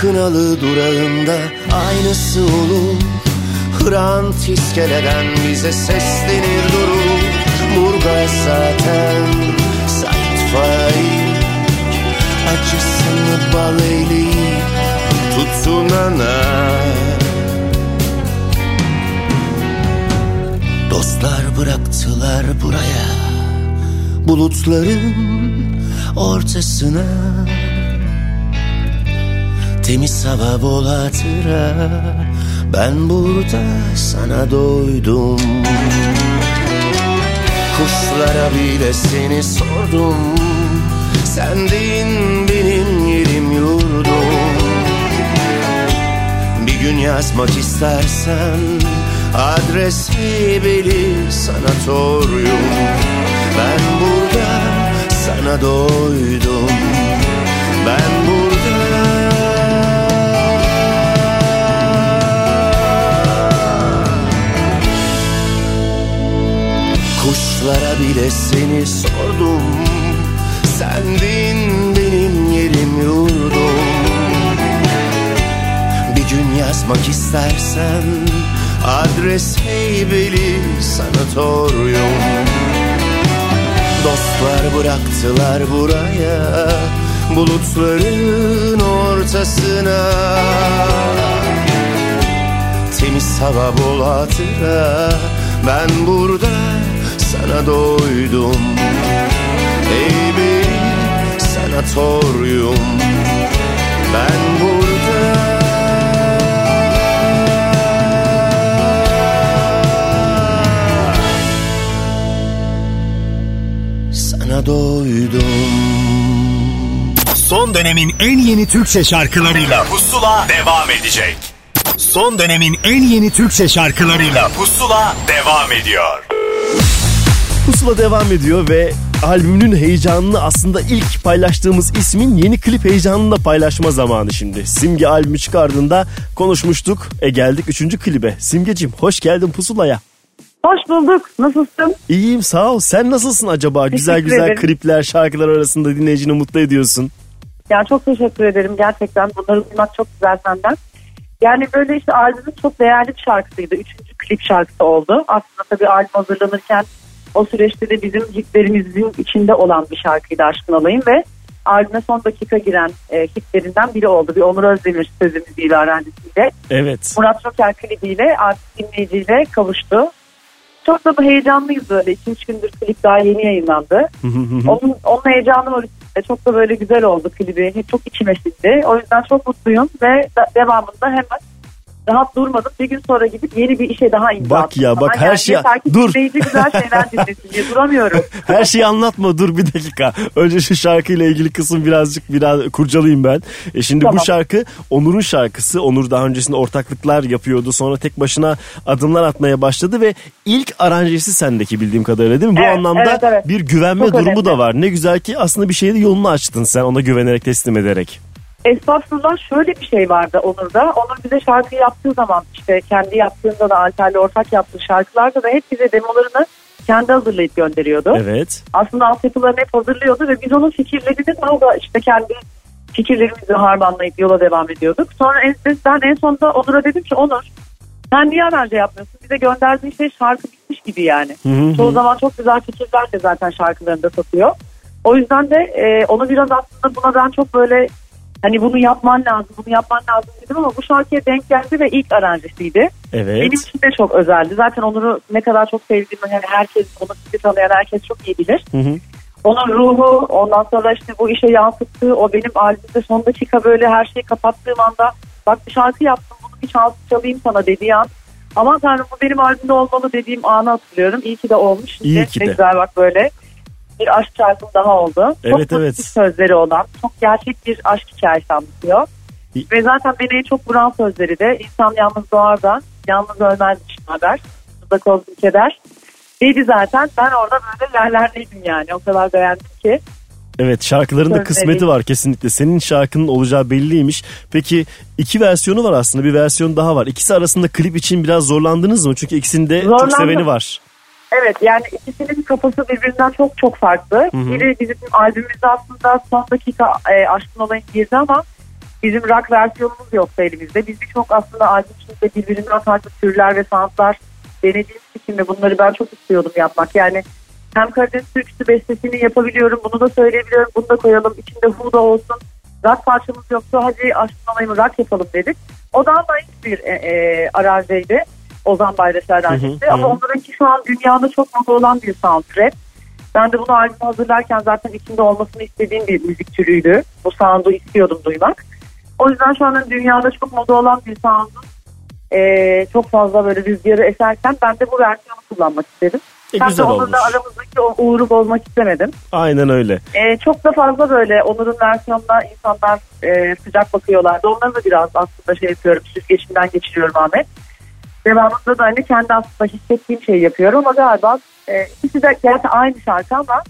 kınalı durağında aynısı olur. Hrant iskeleden bize seslenir durur. Burgaz zaten Sait Faik. Acısını bal eyleyip tutunana Dostlar bıraktılar buraya. Bulutların ortasına Temiz hava bol hatıra. Ben burada sana doydum. Kuşlara bile seni sordum. Sendin benim yerim yurdum. Bir gün yazmak istersen Adresi beli sanatoryum Ben burada sana doydum. Ben burada Kuşlara bile seni sordum. Sendin benim yerim yurdum. Bir gün yazmak istersen Adres Heybeli Sanatoryum. Dostlar bıraktılar buraya Bulutların ortasına. Temiz hava bol hatıra Ben burada sana doydum bir sanatoryum Ben burada Sana doydum Son dönemin en yeni Türkçe şarkılarıyla Pusula devam edecek. Son dönemin en yeni Türkçe şarkılarıyla Pusula devam ediyor. Pusula devam ediyor ve albümünün heyecanını aslında ilk paylaştığımız ismin yeni klip heyecanını da paylaşma zamanı şimdi. Simge albümü çıkardığında konuşmuştuk. E geldik 3. klibe. Simgecim hoş geldin Pusula'ya. Hoş bulduk. Nasılsın? İyiyim sağ ol. Sen nasılsın acaba? güzel Teşekkür güzel ederim. klipler, şarkılar arasında dinleyicini mutlu ediyorsun. Ya çok teşekkür ederim gerçekten. Bunları duymak çok güzel senden. Yani böyle işte albümün çok değerli bir şarkısıydı. Üçüncü klip şarkısı oldu. Aslında tabii albüm hazırlanırken o süreçte de bizim hitlerimizin içinde olan bir şarkıydı Aşkın Olayım ve albüme son dakika giren e, hitlerinden biri oldu. Bir Onur Özdemir sözü müziğiyle aranjesiyle. Evet. Murat Roker klibiyle artık dinleyiciyle kavuştu. Çok da heyecanlıyız böyle. 2-3 gündür klip daha yeni yayınlandı. onun, onun heyecanı var üstünde. Çok da böyle güzel oldu klibi. Çok içime sindi. O yüzden çok mutluyum ve da- devamında hemen rahat durmadım. Bir gün sonra gidip yeni bir işe daha imza Bak ya, bak her yani şey- dur. güzel şeyler dinlesin diye duramıyorum. Her şeyi anlatma dur bir dakika. Önce şu şarkıyla ilgili kısım birazcık biraz kurcalayayım ben. E şimdi bu Tamam. şarkı Onur'un şarkısı. Onur daha öncesinde ortaklıklar yapıyordu. Sonra tek başına adımlar atmaya başladı ve ilk aranjesi sendeki bildiğim kadarıyla değil mi? Bu Evet, anlamda evet, evet. bir güvenme Çok durumu önemli. da var. Ne güzel ki aslında bir şeyde yolunu açtın sen ona güvenerek teslim ederek. Estağfurullah şöyle bir şey vardı Onur'da. Onur bize şarkı yaptığı zaman işte kendi yaptığında da Alper'le ortak yaptığı şarkılarda da hep bize demolarını kendi hazırlayıp gönderiyordu. Evet. Aslında altyapılarını hep hazırlıyordu ve biz onun fikirlerini daha da işte kendi fikirlerimizi harmanlayıp yola devam ediyorduk. Sonra en, ben en sonunda Onur'a dedim ki Onur sen niye aranje yapmıyorsun? Bize gönderdiğin şey şarkı bitmiş gibi yani. Hı hı. Çoğu zaman çok güzel fikirler de zaten şarkılarında satıyor. O yüzden de e, onu biraz aslında buna ben çok böyle hani bunu yapman lazım, bunu yapman lazım dedim ama bu şarkıya denk geldi ve ilk aranjesiydi. Evet. Benim için de çok özeldi. Zaten Onur'u ne kadar çok sevdiğimi yani herkes, onu sizi tanıyan herkes çok iyi bilir. Hı hı. Onun ruhu, ondan sonra işte bu işe yansıttığı, o benim albümde son dakika böyle her şeyi kapattığım anda bak bir şarkı yaptım bunu bir şans çalayım sana dediği an. Aman tanrım bu benim albümde olmalı dediğim anı hatırlıyorum. İyi ki de olmuş. İyi ki ne de. güzel bak böyle bir aşk şarkım daha oldu. Evet, çok evet. sözleri olan, çok gerçek bir aşk hikayesi anlatıyor. Ve zaten beni en çok vuran sözleri de insan yalnız doğar da yalnız ölmezmiş haber. Uzak olsun keder. Dedi zaten ben orada böyle yerlerdeydim yani o kadar beğendim ki. Evet şarkıların da kısmeti var kesinlikle. Senin şarkının olacağı belliymiş. Peki iki versiyonu var aslında bir versiyon daha var. İkisi arasında klip için biraz zorlandınız mı? Çünkü ikisinde çok seveni var. Evet yani ikisinin kafası birbirinden çok çok farklı. Hı hı. Biri bizim albümümüzde aslında son dakika e, aşkın olayın girdi ama bizim rock versiyonumuz yoktu elimizde. Biz birçok aslında albüm içinde birbirinden farklı türler ve sanatlar denediğimiz için ve bunları ben çok istiyordum yapmak. Yani hem Karadeniz türküsü bestesini yapabiliyorum, bunu da söyleyebiliyorum, bunu da koyalım. İçinde Huda olsun. Rock parçamız yoktu, hadi aşkın olayım rock yapalım dedik. O daha naif bir e, e, aranjeydi. Ozan Bayraş aranjesi. hı. Ama onlarınki şu an dünyada çok moda olan bir soundtrack. Ben de bunu albüm hazırlarken zaten içinde olmasını istediğim bir müzik türüydü. Bu sound'u istiyordum duymak. O yüzden şu an dünyada çok moda olan bir sound'un e, çok fazla böyle rüzgarı eserken ben de bu versiyonu kullanmak istedim. E, Hem güzel de olmuş. aramızdaki o uğuru bozmak istemedim. Aynen öyle. E, çok da fazla böyle Onur'un versiyonuna insanlar e, sıcak bakıyorlardı. Onları da biraz aslında şey yapıyorum. Süzgeçimden geçiriyorum Ahmet. Devamında da hani kendi aslında hissettiğim şeyi yapıyorum ama galiba e, ikisi de gerçi aynı şarkı ama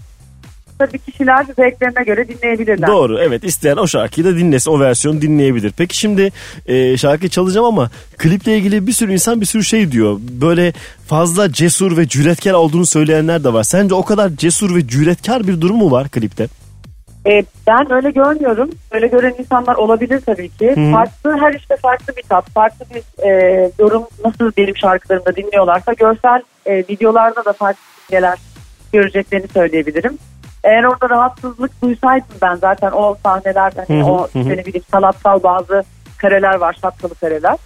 tabii kişiler zevklerine göre dinleyebilirler. Doğru evet isteyen o şarkıyı da dinlesin o versiyonu dinleyebilir. Peki şimdi e, şarkı çalacağım ama kliple ilgili bir sürü insan bir sürü şey diyor. Böyle fazla cesur ve cüretkar olduğunu söyleyenler de var. Sence o kadar cesur ve cüretkar bir durum mu var klipte? E, ben öyle görmüyorum. Öyle gören insanlar olabilir tabii ki. Hı. Farklı her işte farklı bir tat, farklı bir e, yorum nasıl benim şarkılarımda dinliyorlarsa görsel e, videolarda da farklı simgeler göreceklerini söyleyebilirim. Eğer orada rahatsızlık duysaydım ben zaten o sahneler hani Hı hı, o hı ne bileyim sanatsal bazı kareler var, şapkalı kareler.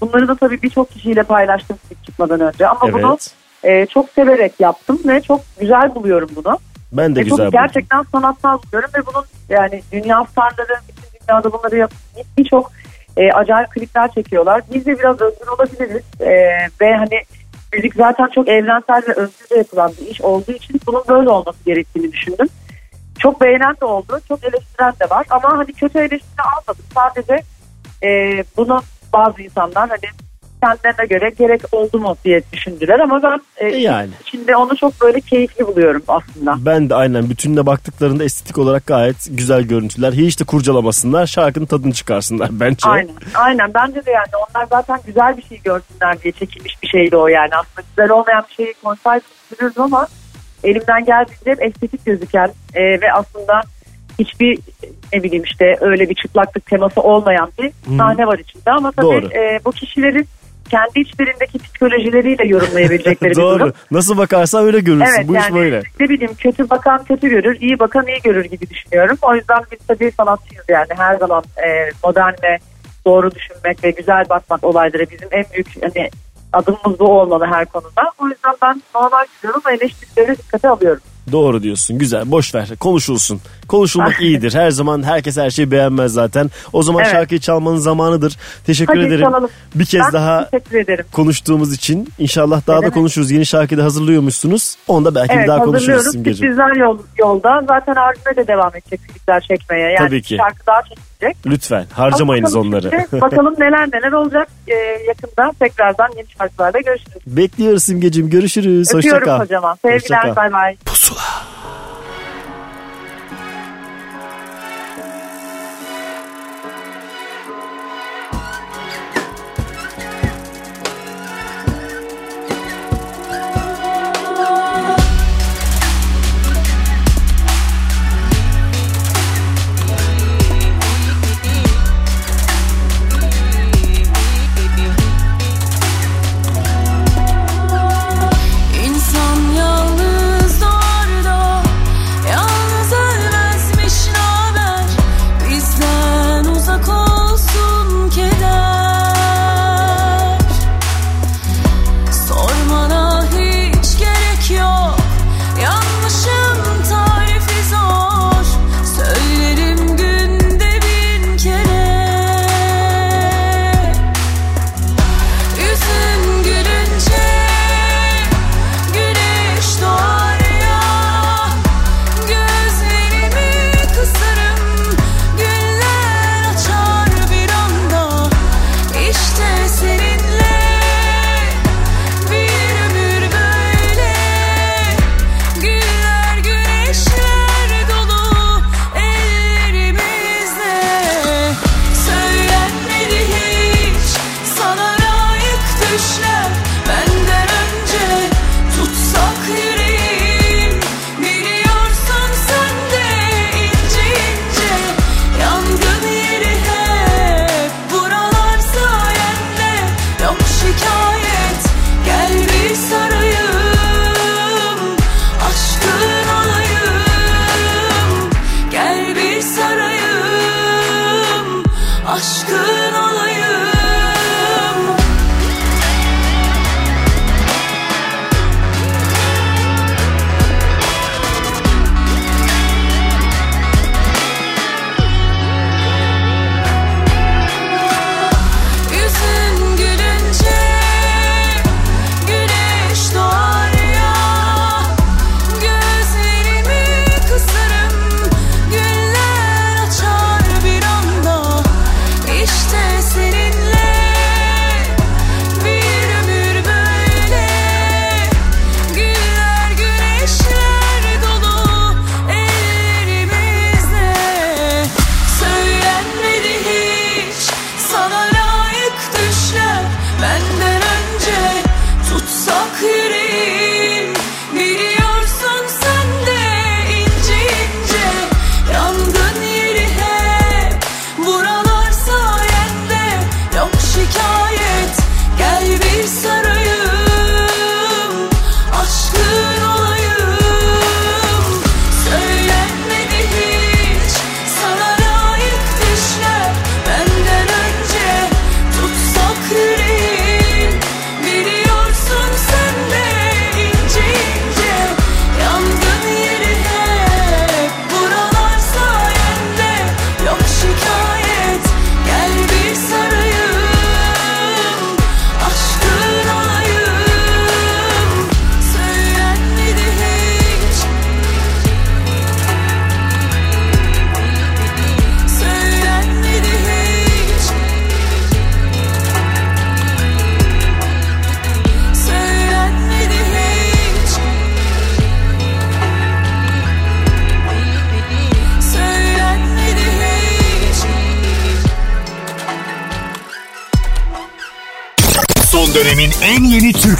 Bunları da tabii birçok kişiyle paylaştım çıkmadan önce ama Evet. bunu e, çok severek yaptım ve çok güzel buluyorum bunu. Ben de Ve güzel buldum. gerçekten sanatsal buluyorum ve bunun yani dünya starları bütün dünyada bunları yap birçok e, acayip klipler çekiyorlar. Biz de biraz özgür olabiliriz E, ve hani müzik zaten çok evrensel ve özgürce yapılan bir iş olduğu için bunun böyle olması gerektiğini düşündüm. Çok beğenen de oldu, çok eleştiren de var ama hani kötü eleştiri almadım. Sadece e, bunu bazı insanlar hani kendilerine göre gerek oldu mu diye düşündüler ama ben e, yani. içinde onu çok böyle keyifli buluyorum aslında. Ben de aynen bütününe baktıklarında estetik olarak gayet güzel görüntüler. Hiç de kurcalamasınlar şarkının tadını çıkarsınlar bence. Aynen. Aynen. Bence de yani onlar zaten güzel bir şey görsünler diye çekilmiş bir şeydi o yani. Aslında güzel olmayan bir şeyi konser tutturuyoruz ama elimden geldiğince hep estetik gözüken e, ve aslında hiçbir ne bileyim işte öyle bir çıplaklık teması olmayan bir sahne var içinde ama tabii Doğru. e, bu kişilerin kendi içlerindeki psikolojileriyle yorumlayabilecekleri bir Doğru. durum. Nasıl bakarsan öyle görürsün. Evet Bu iş yani böyle. ne bileyim kötü bakan kötü görür, iyi bakan iyi görür gibi düşünüyorum. O yüzden biz tabii sanatçıyız yani her zaman e, modern ve doğru düşünmek ve güzel bakmak olaylara bizim en büyük hani adımımız bu olmalı her konuda. O yüzden ben normal görüyorum ve eleştirileri dikkate alıyorum. Doğru diyorsun. Güzel. Boş ver. Konuşulsun. Konuşulmak iyidir. Her zaman herkes her şeyi beğenmez zaten. O zaman Evet. şarkıyı çalmanın zamanıdır. Teşekkür Hadi ederim. çalalım. Bir kez Ben daha teşekkür ederim. konuştuğumuz için inşallah daha da demek? konuşuruz. Yeni şarkıyı da hazırlıyormuşsunuz. Onu da belki bir evet daha konuşuruz. Simgeciğim. Sürprizler yol, yolda. Zaten albüme de devam edecek klipler çekmeye. Yani Tabii ki. şarkı daha çekilecek. Lütfen harcamayınız Bakalım onları. şimdi, bakalım neler neler olacak Ee, yakında. Tekrardan yeni şarkılarla görüşürüz. Bekliyoruz Simgeciğim. Görüşürüz. Hoşça Öpüyorum kal. kocaman. Hoşça Sevgiler bay bay. İnsan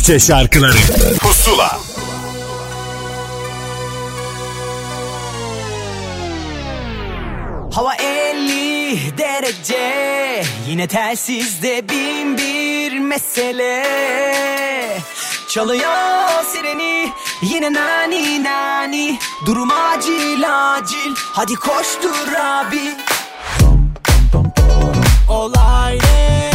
Türkçe şarkıları. Pusula. Hava 50 derece Yine telsizde bin bir mesele. Çalıyor sireni yine nani nani. Durum acil acil. Hadi koştur abi. Olay ne?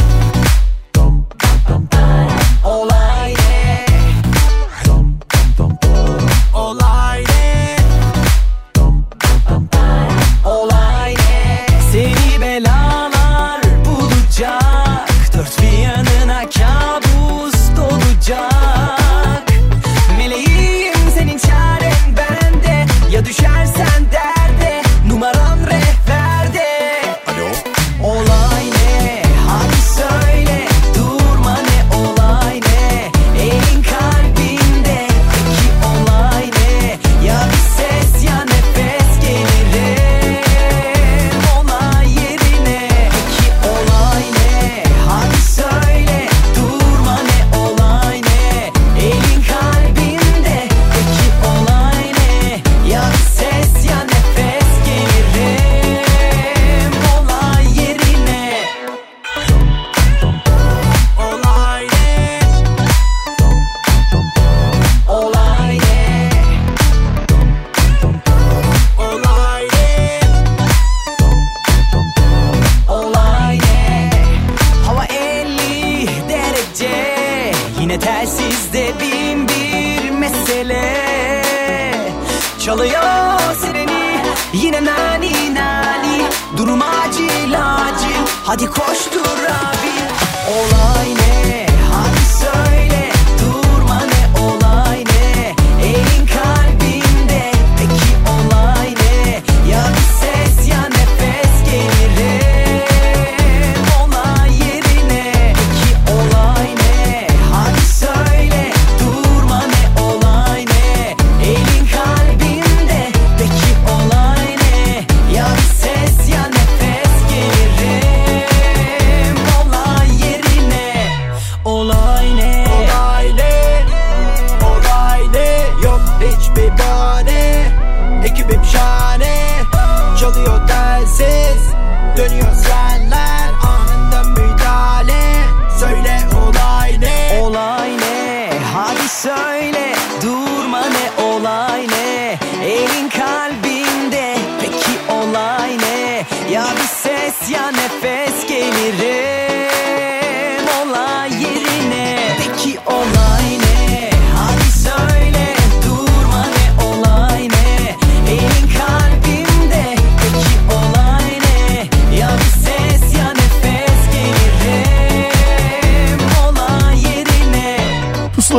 söyle Durma ne olay ne? Elin kalbi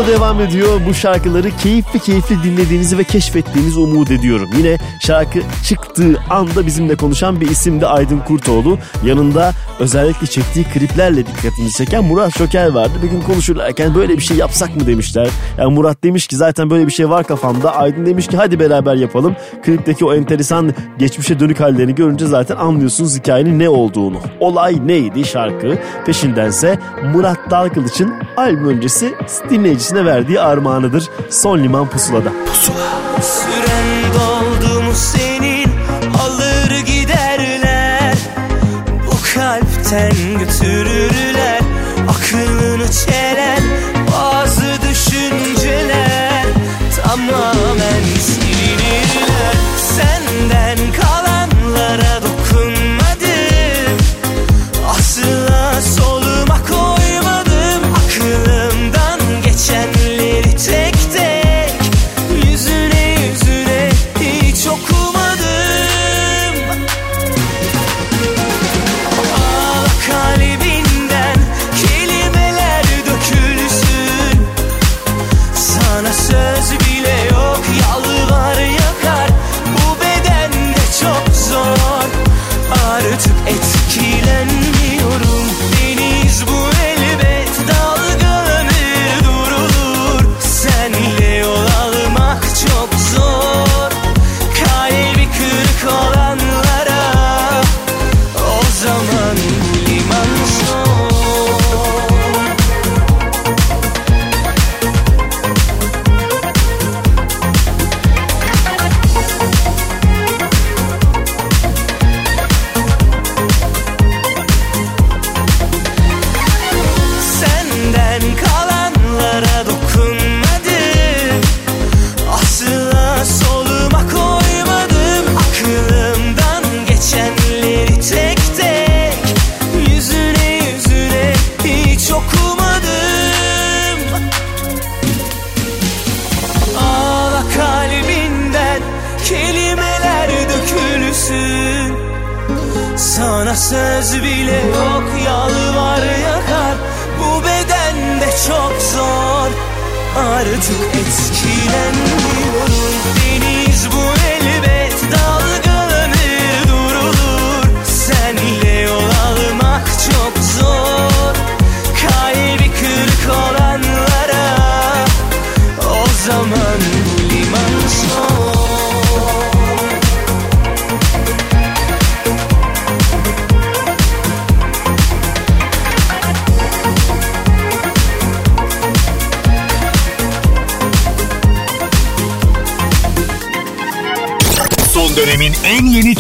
Devam ediyor. Bu şarkıları keyifli keyifli dinlediğinizi ve keşfettiğinizi umut ediyorum. Yine şarkı çıktığı anda bizimle konuşan bir isim de Aydın Kurtoğlu. Yanında özellikle çektiği kliplerle dikkatimizi çeken Murat Şoker vardı. Bir gün konuşurlarken böyle bir şey yapsak mı demişler. Yani Murat demiş ki zaten böyle bir şey var kafamda. Aydın demiş ki hadi beraber yapalım. Klipteki o enteresan geçmişe dönük hallerini görünce zaten anlıyorsunuz hikayenin ne olduğunu. Olay neydi şarkı? Peşindense Murat Dalkılıç'ın albüm öncesi dinleyicisine verdiği armağanıdır. Son Liman Pusula'da. Pusula. Süren doldu mu senin alır giderler Bu kalpten götürürler aklını çelen bazı düşünceler Tamamen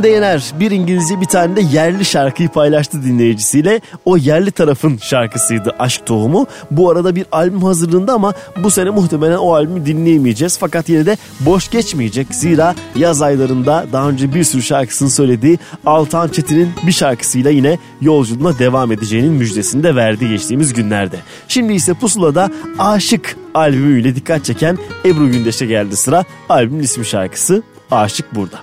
Hande Yener bir İngilizce bir tane de yerli şarkıyı paylaştı dinleyicisiyle. O yerli tarafın şarkısıydı Aşk Tohumu. Bu arada bir albüm hazırlığında ama bu sene muhtemelen o albümü dinleyemeyeceğiz. Fakat yine de boş geçmeyecek. Zira yaz aylarında daha önce bir sürü şarkısını söylediği Altan Çetin'in bir şarkısıyla yine yolculuğuna devam edeceğinin müjdesini de verdi geçtiğimiz günlerde. Şimdi ise Pusula'da Aşık albümüyle dikkat çeken Ebru Gündeş'e geldi sıra. Albümün ismi şarkısı Aşık burada.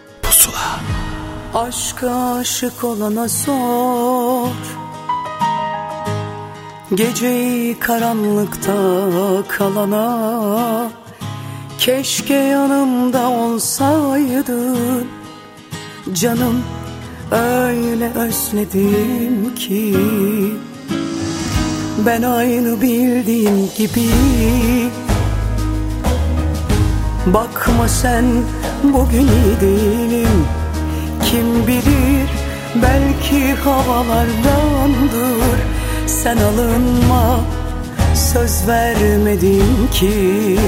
Aşka aşık olana sor. Geceyi karanlıkta kalana Keşke yanımda olsaydın. Canım öyle özledim ki Ben aynı bildiğin gibi. Bakma sen bugün iyi değilim Kim bilir belki havalardandır. Sen alınma söz vermedim ki.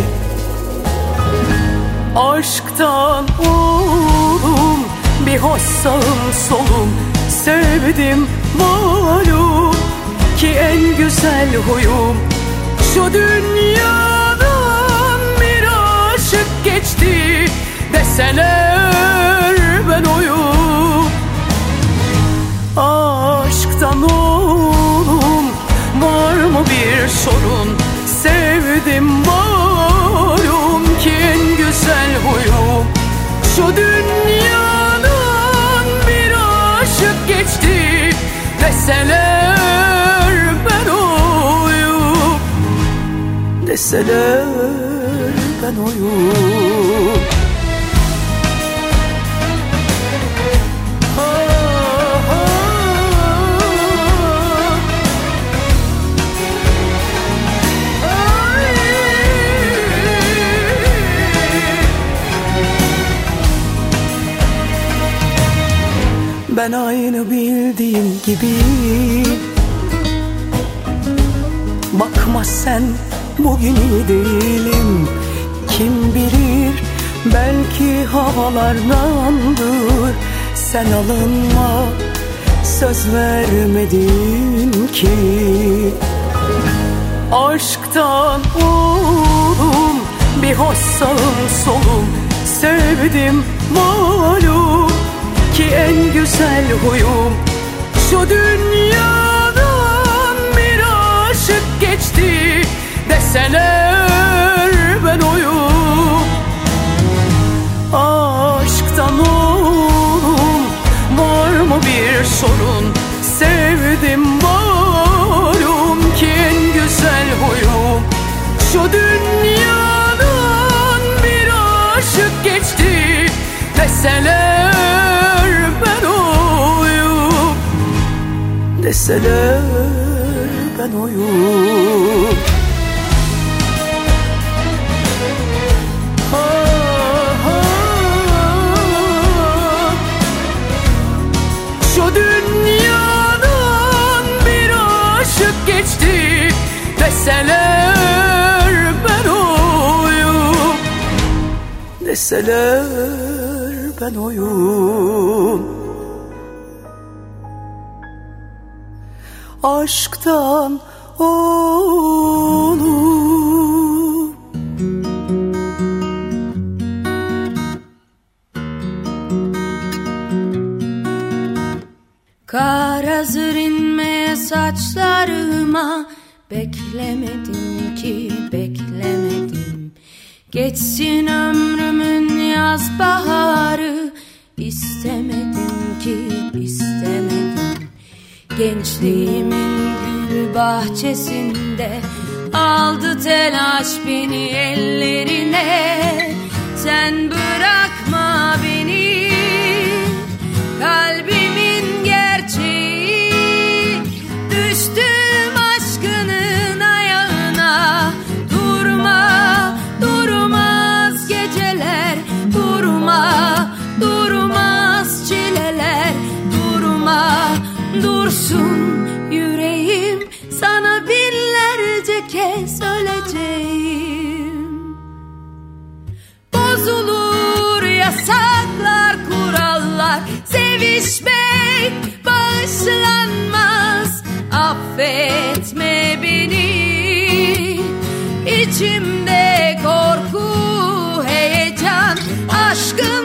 Aşktan oldum bir hoş sağım solum. Sevdim malum ki en güzel huyum. Şu dünyadan bir aşık geçti Deseler ben oyum Aşktan oğlum var mı bir sorun? Sevdim malum ki en güzel huyum. Şu dünyadan bir aşık geçti Deseler ben oyum. Deseler ben oyum Ben aynı bildiğin gibi. Bakma sen bugün iyi değilim. Kim bilir belki havalardandır Sen alınma söz vermedin ki. Aşktan oğlum bir hoş sağım solum. Sevdim malum ki en güzel huyum. Şu dünyadan bir aşık geçti Deseler ben oyum. Aşktan oğlum var mı bir sorun? Sevdim malum ki en güzel huyum. Şu dünyadan bir aşık geçti Deseler Deseler ben oyum. Şu dünyadan bir aşık geçti Deseler ben oyum. Deseler ben oyum Aşktan oğlum Kar hazır inmeye saçlarıma Beklemedim ki beklemedim. Geçsin ömrümün yaz baharı Gençliğimin gül bahçesinde Aldı telaş beni ellerine. Sen bırakma dursun yüreğim sana binlerce kez öleceğim. Bozulur yasaklar kurallar sevişmek bağışlanmaz. Affetme beni. İçimde korku heyecan aşkın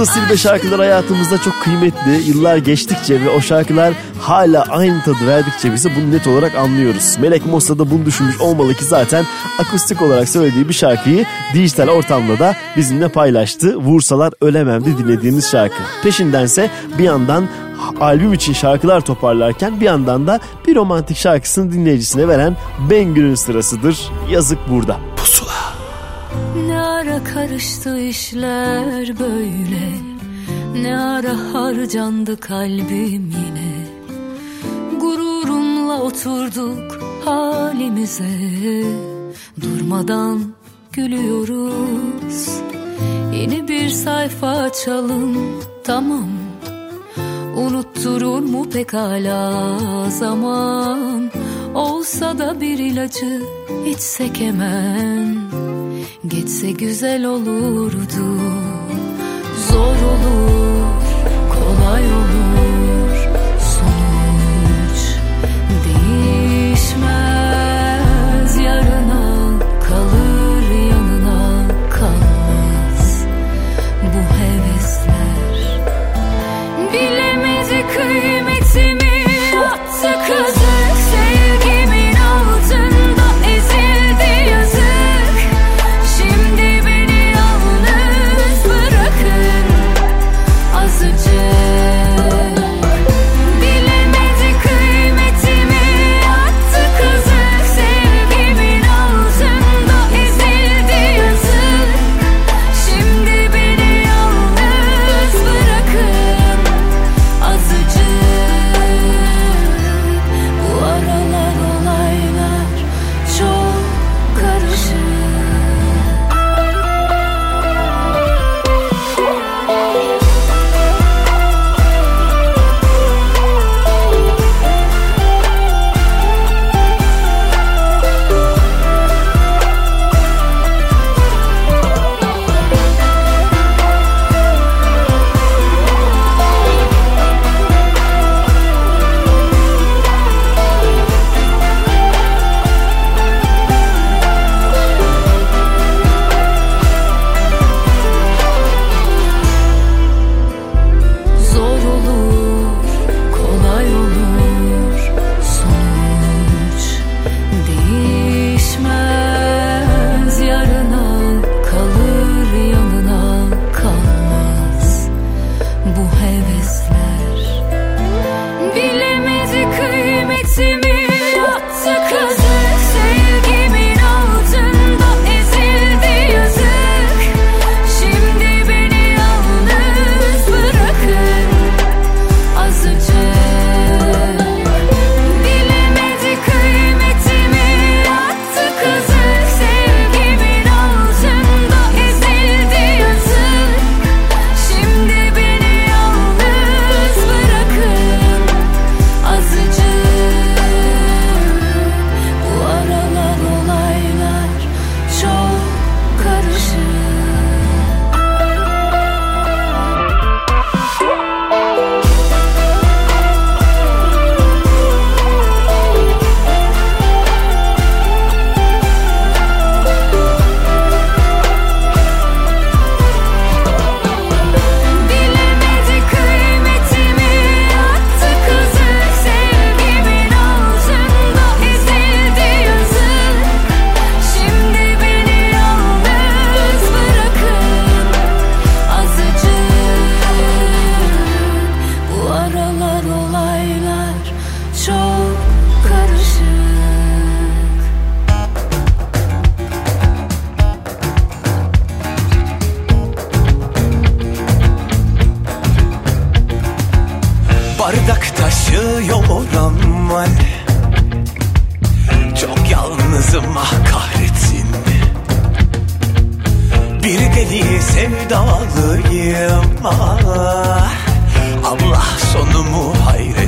Yıldız Silbe şarkılar hayatımızda çok kıymetli. Yıllar geçtikçe ve o şarkılar hala aynı tadı verdikçe bize bunu net olarak anlıyoruz. Melek Mossa da bunu düşünmüş olmalı ki zaten akustik olarak söylediği bir şarkıyı dijital ortamda da bizimle paylaştı. Vursalar ölememdi dinlediğimiz şarkı. Peşindense bir yandan albüm için şarkılar toparlarken bir yandan da bir romantik şarkısını dinleyicisine veren Bengü'nün sırasıdır. Yazık burada. Pusula. Ara karıştı işler böyle. Ne ara harcandı kalbim yine. Gururumla oturduk halimize. Durmadan gülüyoruz. Yeni bir sayfa açalım tamam. Unutturur mu pekala zaman? Olsa da bir ilacı içsek hemen Geçse güzel olurdu. Zor olur, kolay olur Allah sonumu hayretsin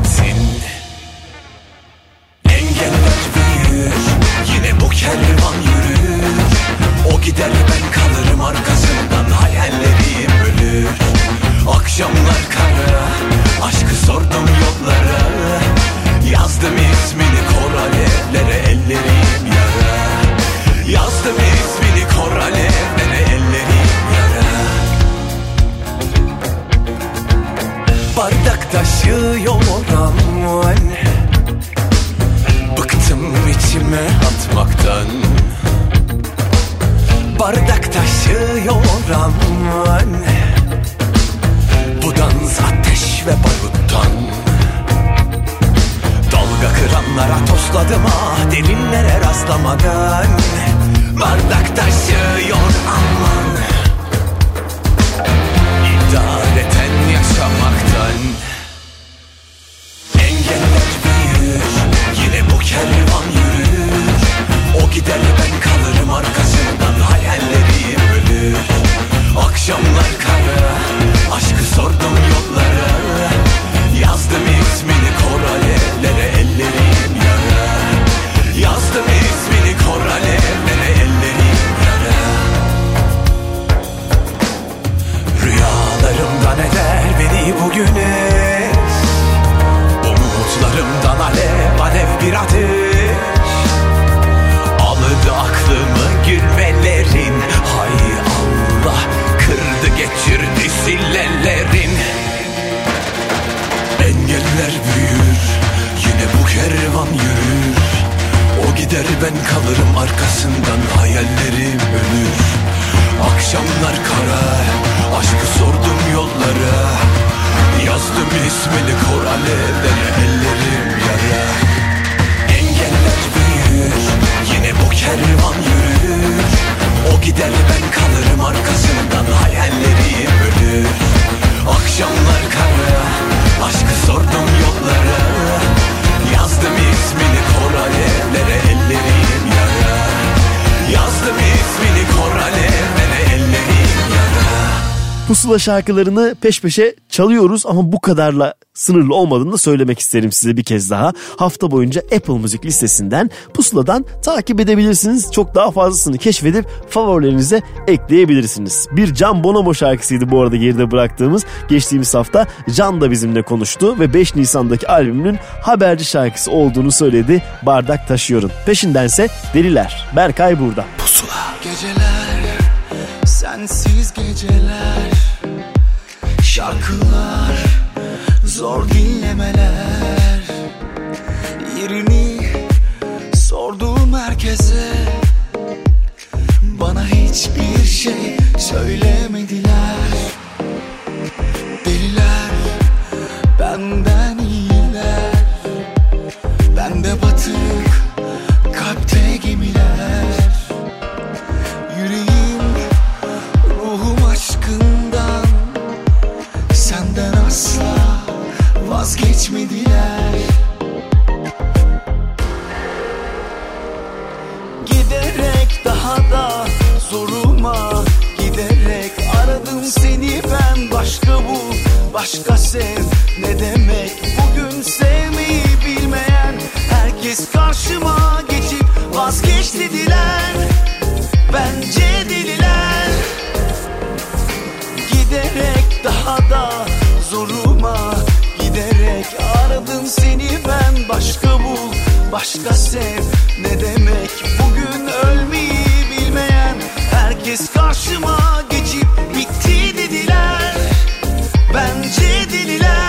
Pusula şarkılarını peş peşe çalıyoruz ama bu kadarla sınırlı olmadığını da söylemek isterim size bir kez daha. Hafta boyunca Apple Müzik listesinden Pusula'dan takip edebilirsiniz. Çok daha fazlasını keşfedip favorilerinize ekleyebilirsiniz. Bir Can Bonomo şarkısıydı bu arada geride bıraktığımız. Geçtiğimiz hafta Can da bizimle konuştu ve 5 Nisan'daki albümünün haberci şarkısı olduğunu söyledi. Bardak taşıyorum. Peşindense Deliler. Berkay burada. Pusula. Geceler, sensiz geceler Şarkılar, zor dinlemeler. Yerini sorduğum herkese Bana hiçbir şey söylemediler. Deliler, benden iyiler. Bende batık, kalpte Başka bu, başka sev. Ne demek Bugün sevmeyi bilmeyen? Herkes karşıma geçip vazgeç dediler. Bence deliler Giderek daha da zoruma Giderek aradım seni ben. Başka bul, başka sev. Ne demek Bugün ölmeyi bilmeyen? Herkes karşıma geçip Bence deliler.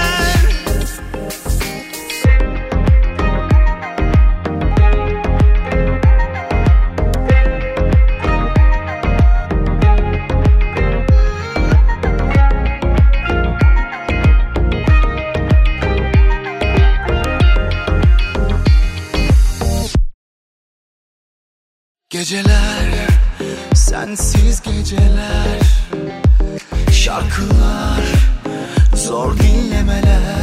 Geceler, sensiz geceler Şarkılar, zor dinlemeler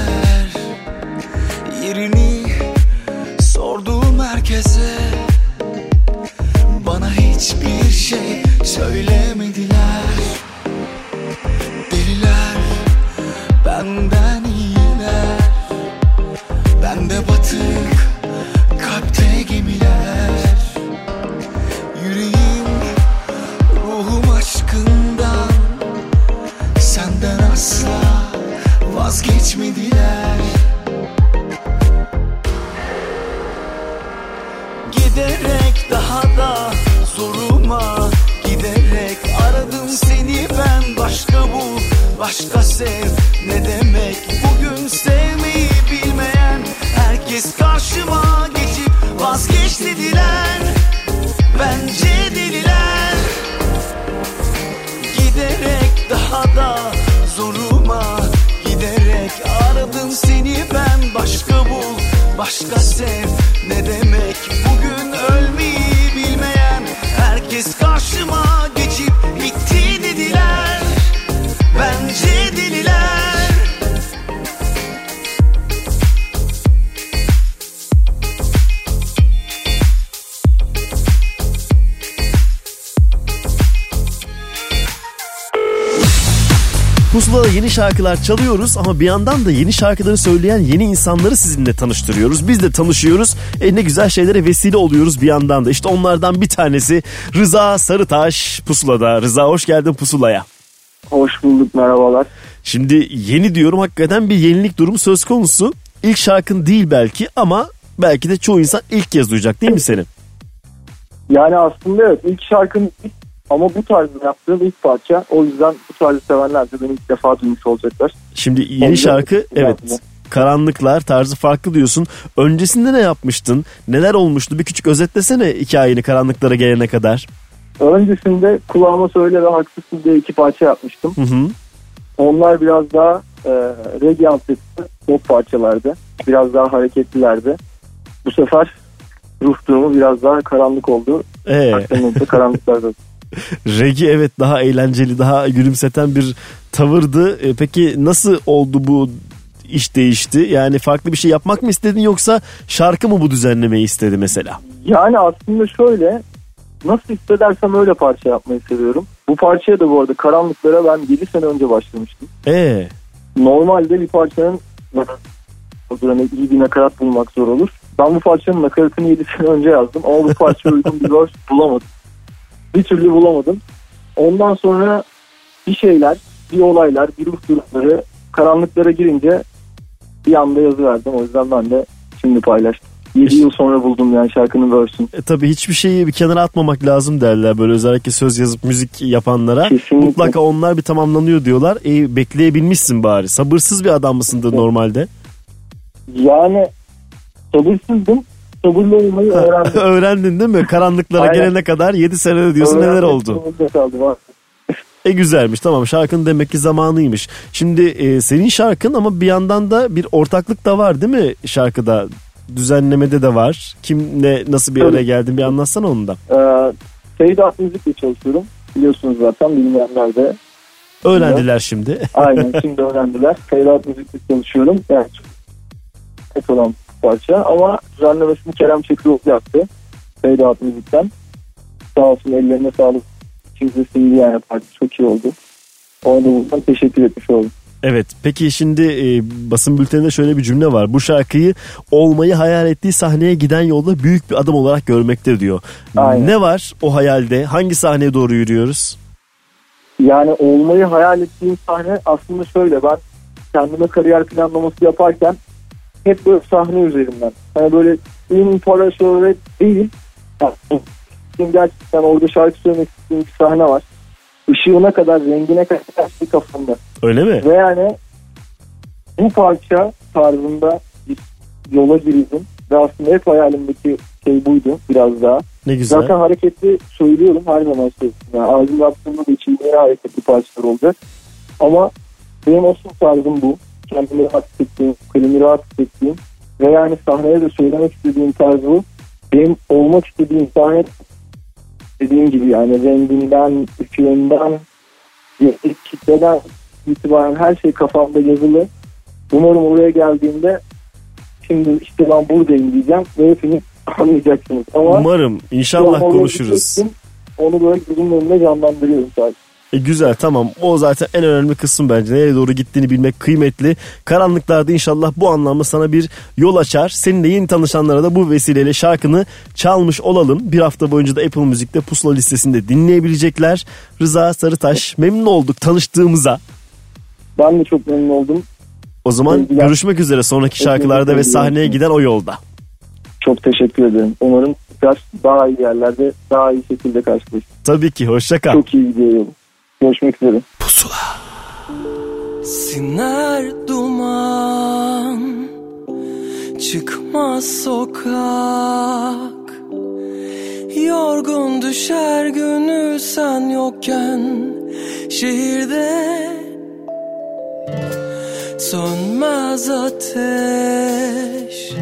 şarkılar çalıyoruz ama bir yandan da yeni şarkıları söyleyen yeni insanları sizinle tanıştırıyoruz. Biz de tanışıyoruz. E ne güzel şeylere vesile oluyoruz bir yandan da. İşte onlardan bir tanesi Rıza Sarıtaş Pusula'da. Rıza hoş geldin Pusula'ya. Hoş bulduk merhabalar. Şimdi yeni diyorum hakikaten bir yenilik durumu söz konusu. İlk şarkın değil belki ama belki de çoğu insan ilk kez duyacak değil mi senin? Yani aslında evet ilk şarkım ilk ama bu tarzda yaptığım ilk parça. O yüzden bu tarzı sevenler de beni ilk defa duymuş olacaklar. Şimdi yeni Onu da- şarkı evet karanlıklar tarzı farklı diyorsun. Öncesinde ne yapmıştın? Neler olmuştu? Bir küçük özetlesene hikayeni karanlıklara gelene kadar. Öncesinde kulağıma söyle ve haksızsın diye iki parça yapmıştım. Hı hı. Onlar biraz daha e, reggae altyapısı pop parçalardı. Biraz daha hareketlilerdi. Bu sefer ruh durumu biraz daha karanlık oldu. Ee, Akdeniz'de karanlıklarda. Regi evet daha eğlenceli, daha gülümseten bir tavırdı. E, peki nasıl oldu bu iş değişti? Yani farklı bir şey yapmak mı istedin yoksa şarkı mı bu düzenlemeyi istedi mesela? Yani aslında şöyle nasıl hissedersem öyle parça yapmayı seviyorum. Bu parçaya da bu arada karanlıklara ben 7 sene önce başlamıştım. Ee, Normalde bir parçanın hani iyi bir nakarat bulmak zor olur. Ben bu parçanın nakaratını 7 sene önce yazdım ama bu parçaya uygun bir verse bulamadım. Bir türlü bulamadım. Ondan sonra bir şeyler, bir olaylar, bir ruh durumları karanlıklara girince bir anda yazı verdim. O yüzden ben de şimdi paylaştım. 7 yıl sonra buldum yani şarkının verse'ünü. e, tabii hiçbir şeyi bir kenara atmamak lazım derler böyle özellikle söz yazıp müzik yapanlara. Kesinlikle. Mutlaka onlar bir tamamlanıyor diyorlar. E, bekleyebilmişsin bari. Sabırsız bir adam mısındır normalde? Yani sabırsızdım. Sabırlı olmayı öğrendim. Öğrendin değil mi? Karanlıklara Aynen. gelene kadar 7 senede diyorsun neler Öğrenmek oldu? kaldım ha. E güzelmiş tamam şarkının demek ki zamanıymış. Şimdi e, senin şarkın ama bir yandan da bir ortaklık da var değil mi şarkıda? Düzenlemede de var. Kimle nasıl bir araya geldin bir anlatsana onu da. Ee, Seyda Müzik'le çalışıyorum. Biliyorsunuz zaten bilmeyenler de. Öğrendiler şimdi. Aynen şimdi öğrendiler. Seyda Müzik'le çalışıyorum. Yani çok olan parça ama düzenlemesini Kerem Çekiroğlu yaptı. Seyda Müzik'ten. Sağ olsun ellerine sağlık. Kimse sevdi yani parça çok iyi oldu. Ona da buradan teşekkür etmiş oldum. Evet peki şimdi e, basın bülteninde şöyle bir cümle var. Bu şarkıyı olmayı hayal ettiği sahneye giden yolda büyük bir adım olarak görmekte diyor. Aynen. Ne var o hayalde? Hangi sahneye doğru yürüyoruz? Yani olmayı hayal ettiğim sahne aslında şöyle ben kendime kariyer planlaması yaparken hep böyle sahne üzerinden. Hani böyle ün, para, şöhret değil. Yani gerçekten orada şarkı söylemek istediğim bir sahne var. Işığına kadar, rengine kadar her şey kafamda. Öyle mi? Ve yani bu parça tarzında bir yola girdim. Ve aslında hep hayalimdeki şey buydu biraz daha. Ne güzel. Zaten hareketli söylüyorum her zaman söylüyorum. Yani albüm yaptığımda da içimde yine hareketli parçalar olacak. Ama benim asıl tarzım bu. Kendimi rahat hissettiğim, kalemi rahat hissettiğim ve yani sahneye de söylemek istediğim tarz bu. Benim olmak istediğim sahne dediğim gibi yani renginden, ışığından, kitleden itibaren her şey kafamda yazılı. Umarım oraya geldiğimde şimdi işte ben buradayım diyeceğim ve hepiniz anlayacaksınız. Ama Umarım inşallah konuşuruz. Onu böyle gözümün önünde canlandırıyorum sadece. E, güzel tamam o zaten en önemli kısım bence nereye doğru gittiğini bilmek kıymetli. Karanlıklarda inşallah bu anlamda sana bir yol açar. Seninle yeni tanışanlara da bu vesileyle şarkını çalmış olalım. Bir hafta boyunca da Apple Müzik'te pusula listesinde dinleyebilecekler. Rıza Sarıtaş memnun olduk tanıştığımıza. Ben de çok memnun oldum. O zaman Sevgiler. görüşmek üzere sonraki şarkılarda ve sahneye giden o yolda. Çok teşekkür ederim. Umarım biraz daha iyi yerlerde daha iyi şekilde karşılaşırız. Tabii ki hoşça kal. Çok iyi gidiyor yolum. Görüşmek üzere. Siner duman Çıkmaz sokak. Yorgun düşer gönül sen yokken Şehirde. Sönmez ateş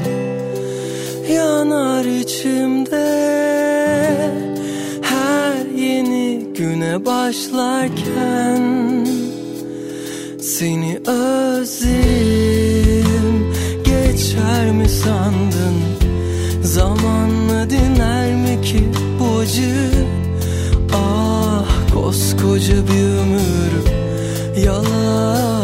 Yanar içimde güne başlarken seni özledim. Geçer mi sandın? Zamanla diner mi ki bu acı? Ah koskoca bir ömür. Yalan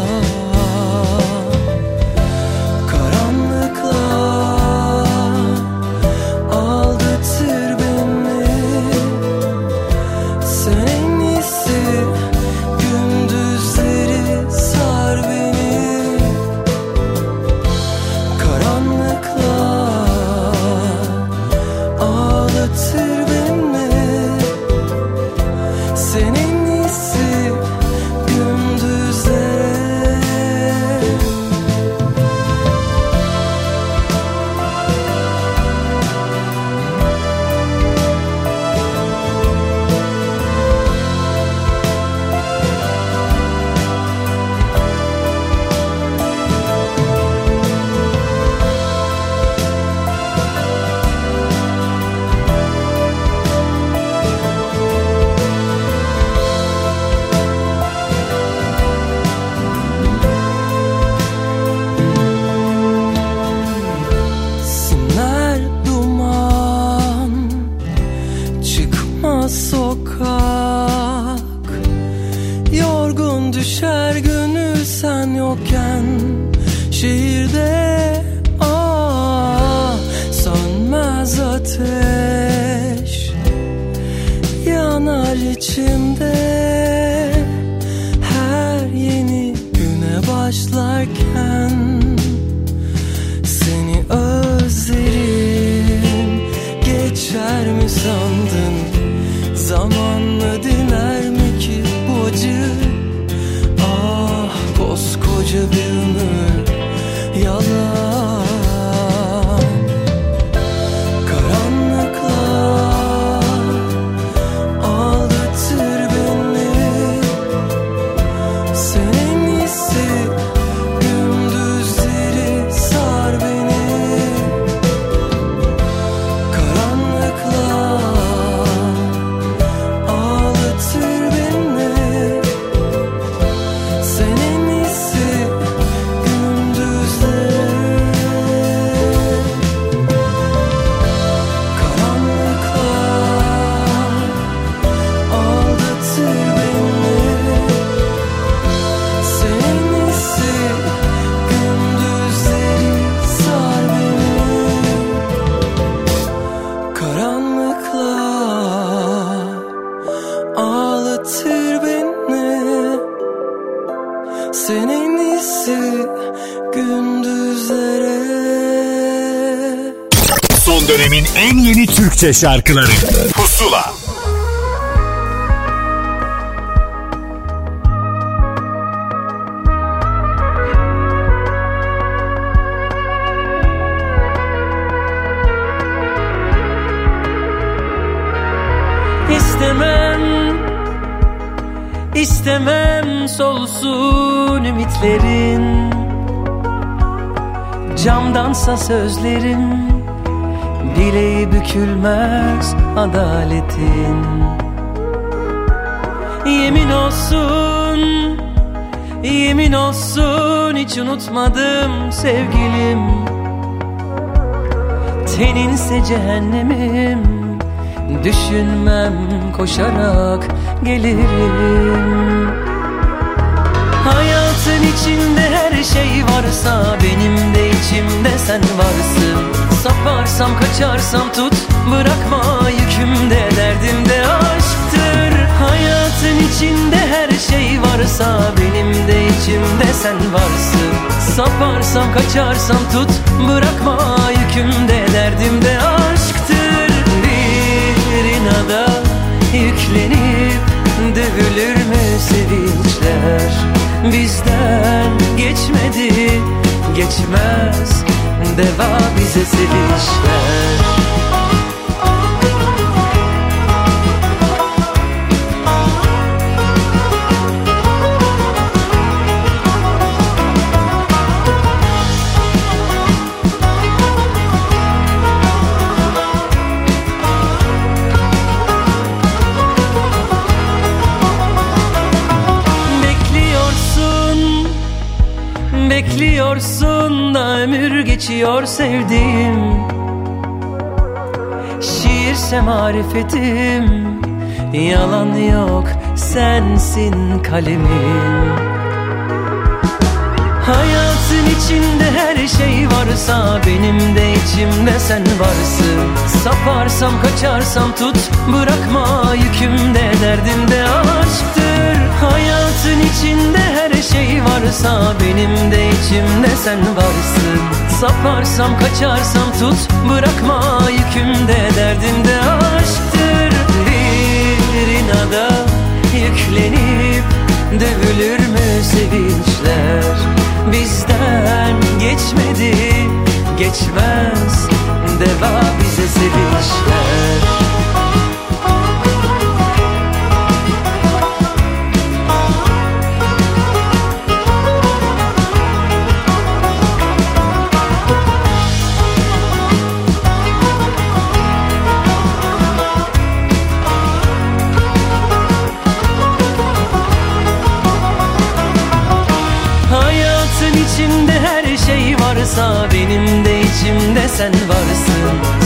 Türkçe şarkıları. Pusula. İstemem İstemem solsun ümitlerin. Camdansa sözlerim Bileği bükülmez adaletin. Yemin olsun Yemin olsun hiç unutmadım sevgilim. Teninse cehennemim Düşünmem koşarak gelirim her şey varsa Benim de içimde sen varsın. Saparsam kaçarsam tut Bırakma yükümde derdimde aşktır. Hayatın içinde her şey varsa Benim de içimde sen varsın. Saparsam kaçarsam tut Bırakma yükümde derdimde aşktır. Bir inada yüklenip Dövülür mü sevinçler? Bizden geçmedi Geçmez. Deva bize sevişler Bekliyorsun da ömür geçiyor sevdiğim. Şiirse marifetim Yalan yok sensin kalemim. Hayatın içinde her şey varsa Benim de içimde sen varsın. Saparsam kaçarsam tut Bırakma yükümde. Derdimde aşktır. Hayatın içinde her şey varsa Benim de içimde sen varsın. Saparsam kaçarsam tut Bırakma yükümde. Derdimde aşktır Bir inada yüklenip Dövülür mü sevinçler? Bizden geçmedi Geçmez Deva bize sevinçler Benim de içimde sen varsın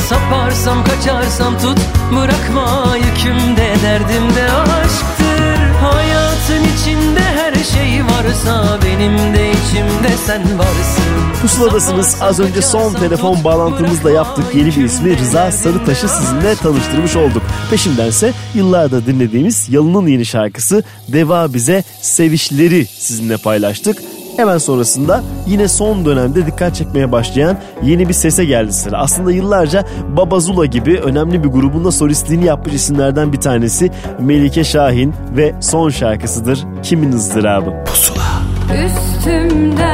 Saparsam kaçarsam tut Bırakma yükümde derdimde aşktır Hayatın içinde her şey varsa Benim de içimde sen varsın Pusuladasınız. Az önce son telefon bağlantımızda yaptık yeni bir ismi Rıza Sarıtaş'ı sizinle tanıştırmış olduk. Peşindense yıllardır dinlediğimiz Yalın'ın yeni şarkısı Deva Bize Sevişleri sizinle paylaştık. Hemen sonrasında yine son dönemde dikkat çekmeye başlayan yeni bir sese geldi sıra. Aslında yıllarca Baba Zula gibi önemli bir grubunda solistliğini yapmış isimlerden bir tanesi Melike Şahin ve son şarkısıdır Kimin ızdırabı. Pusula. Üstümden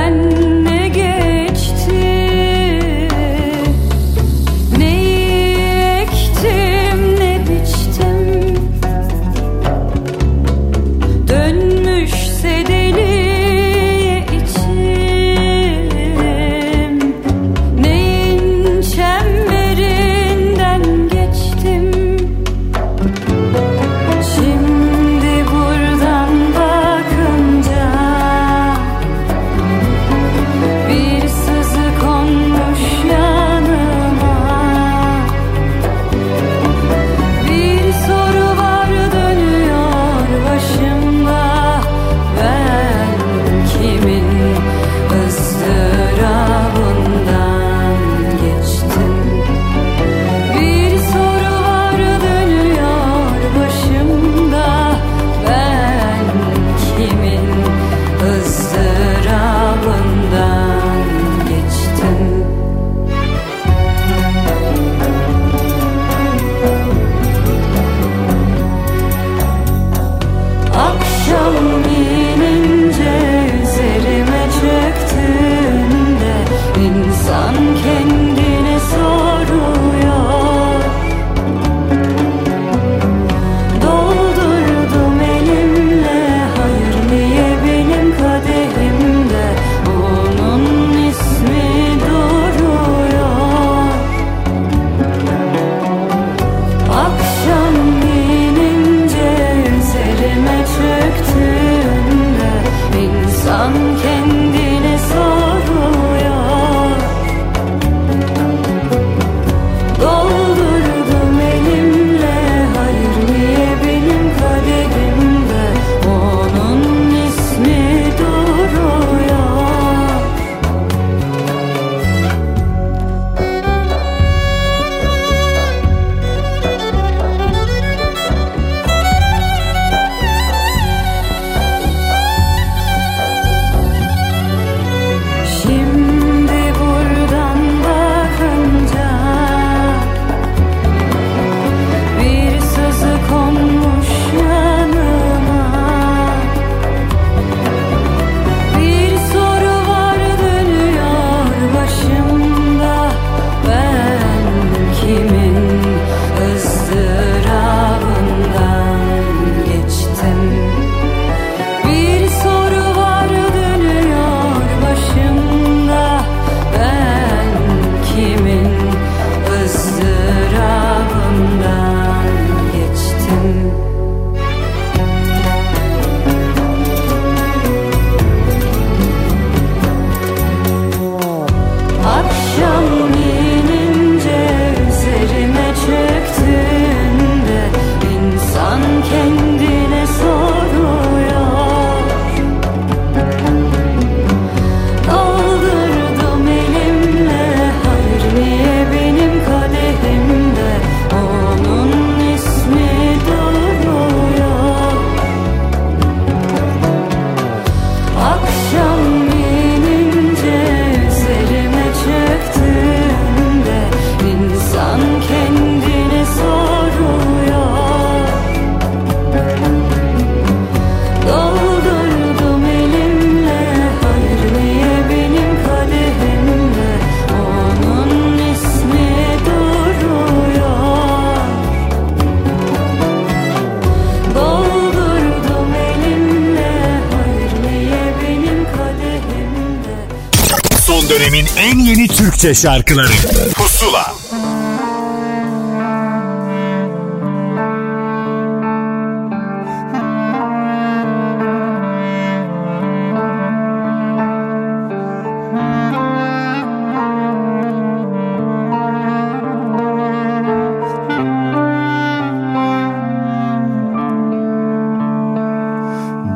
Türkçe şarkıları. Pusula.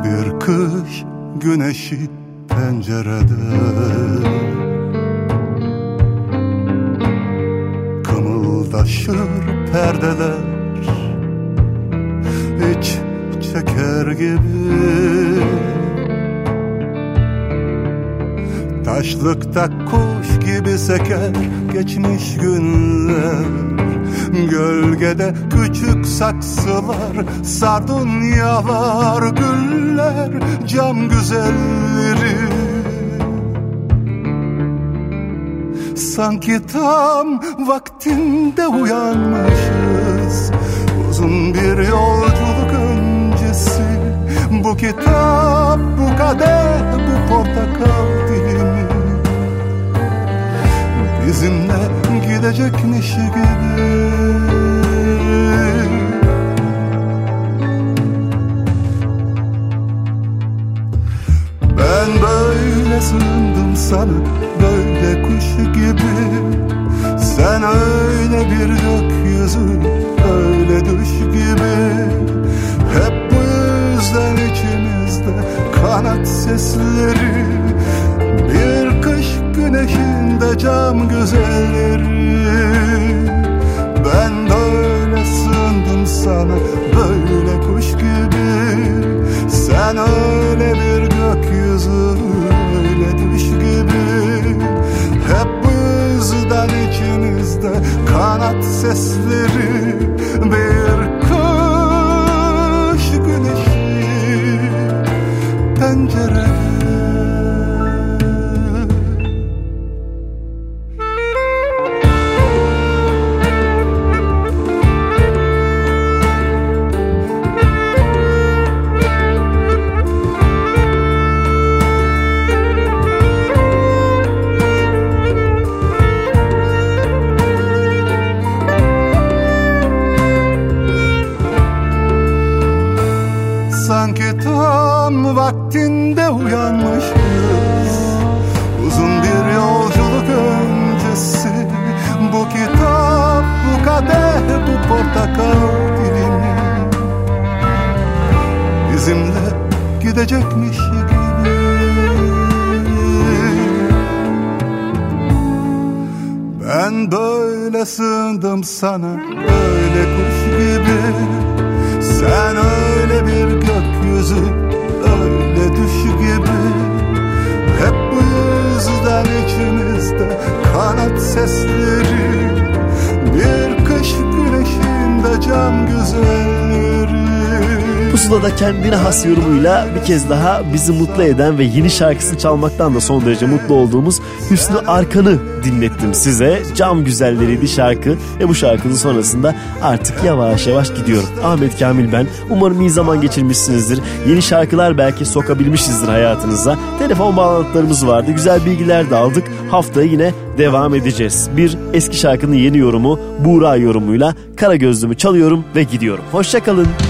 Bir kış güneşi pencerede Kımıldaşır perdeler. İç çeker gibi. Taşlıkta kuş gibi seker geçmiş günler. Gölgede küçük saksılar Sardunyalar, güller, cam güzelleri Sanki tam vaktinde uyanmışız. Uzun bir yolculuk öncesi. Bu kitap, bu kadeh, bu portakal dilimi. Bizimle gidecekmiş gibi. Ben böyle sığındım sana Böyle kuş gibi. Sen öyle bir gökyüzü Öyle düş gibi. Hep bu yüzden içimizde Kanat sesleri. Bir kış güneşinde cam güzelleri. Ben böyle sığındım sana Böyle kuş gibi. Sen öyle bir gökyüzü içimizde Kanat sesleri Bir kış güneşi. Pencerede Pusula'da kendine has yorumuyla bir kez daha bizi mutlu eden ve yeni şarkısını çalmaktan da son derece mutlu olduğumuz Hüsnü Arkan'ı dinlettim size. Cam güzelleriydi şarkı ve bu şarkının sonrasında artık yavaş yavaş gidiyorum. Ahmet Kamil ben. Umarım iyi zaman geçirmişsinizdir. Yeni şarkılar belki sokabilmişizdir hayatınıza. Telefon bağlantılarımız vardı. Güzel bilgiler de aldık. Haftaya yine devam edeceğiz. Bir eski şarkının yeni yorumu Buğra yorumuyla Kara Gözlümü çalıyorum ve gidiyorum. Hoşçakalın. Yar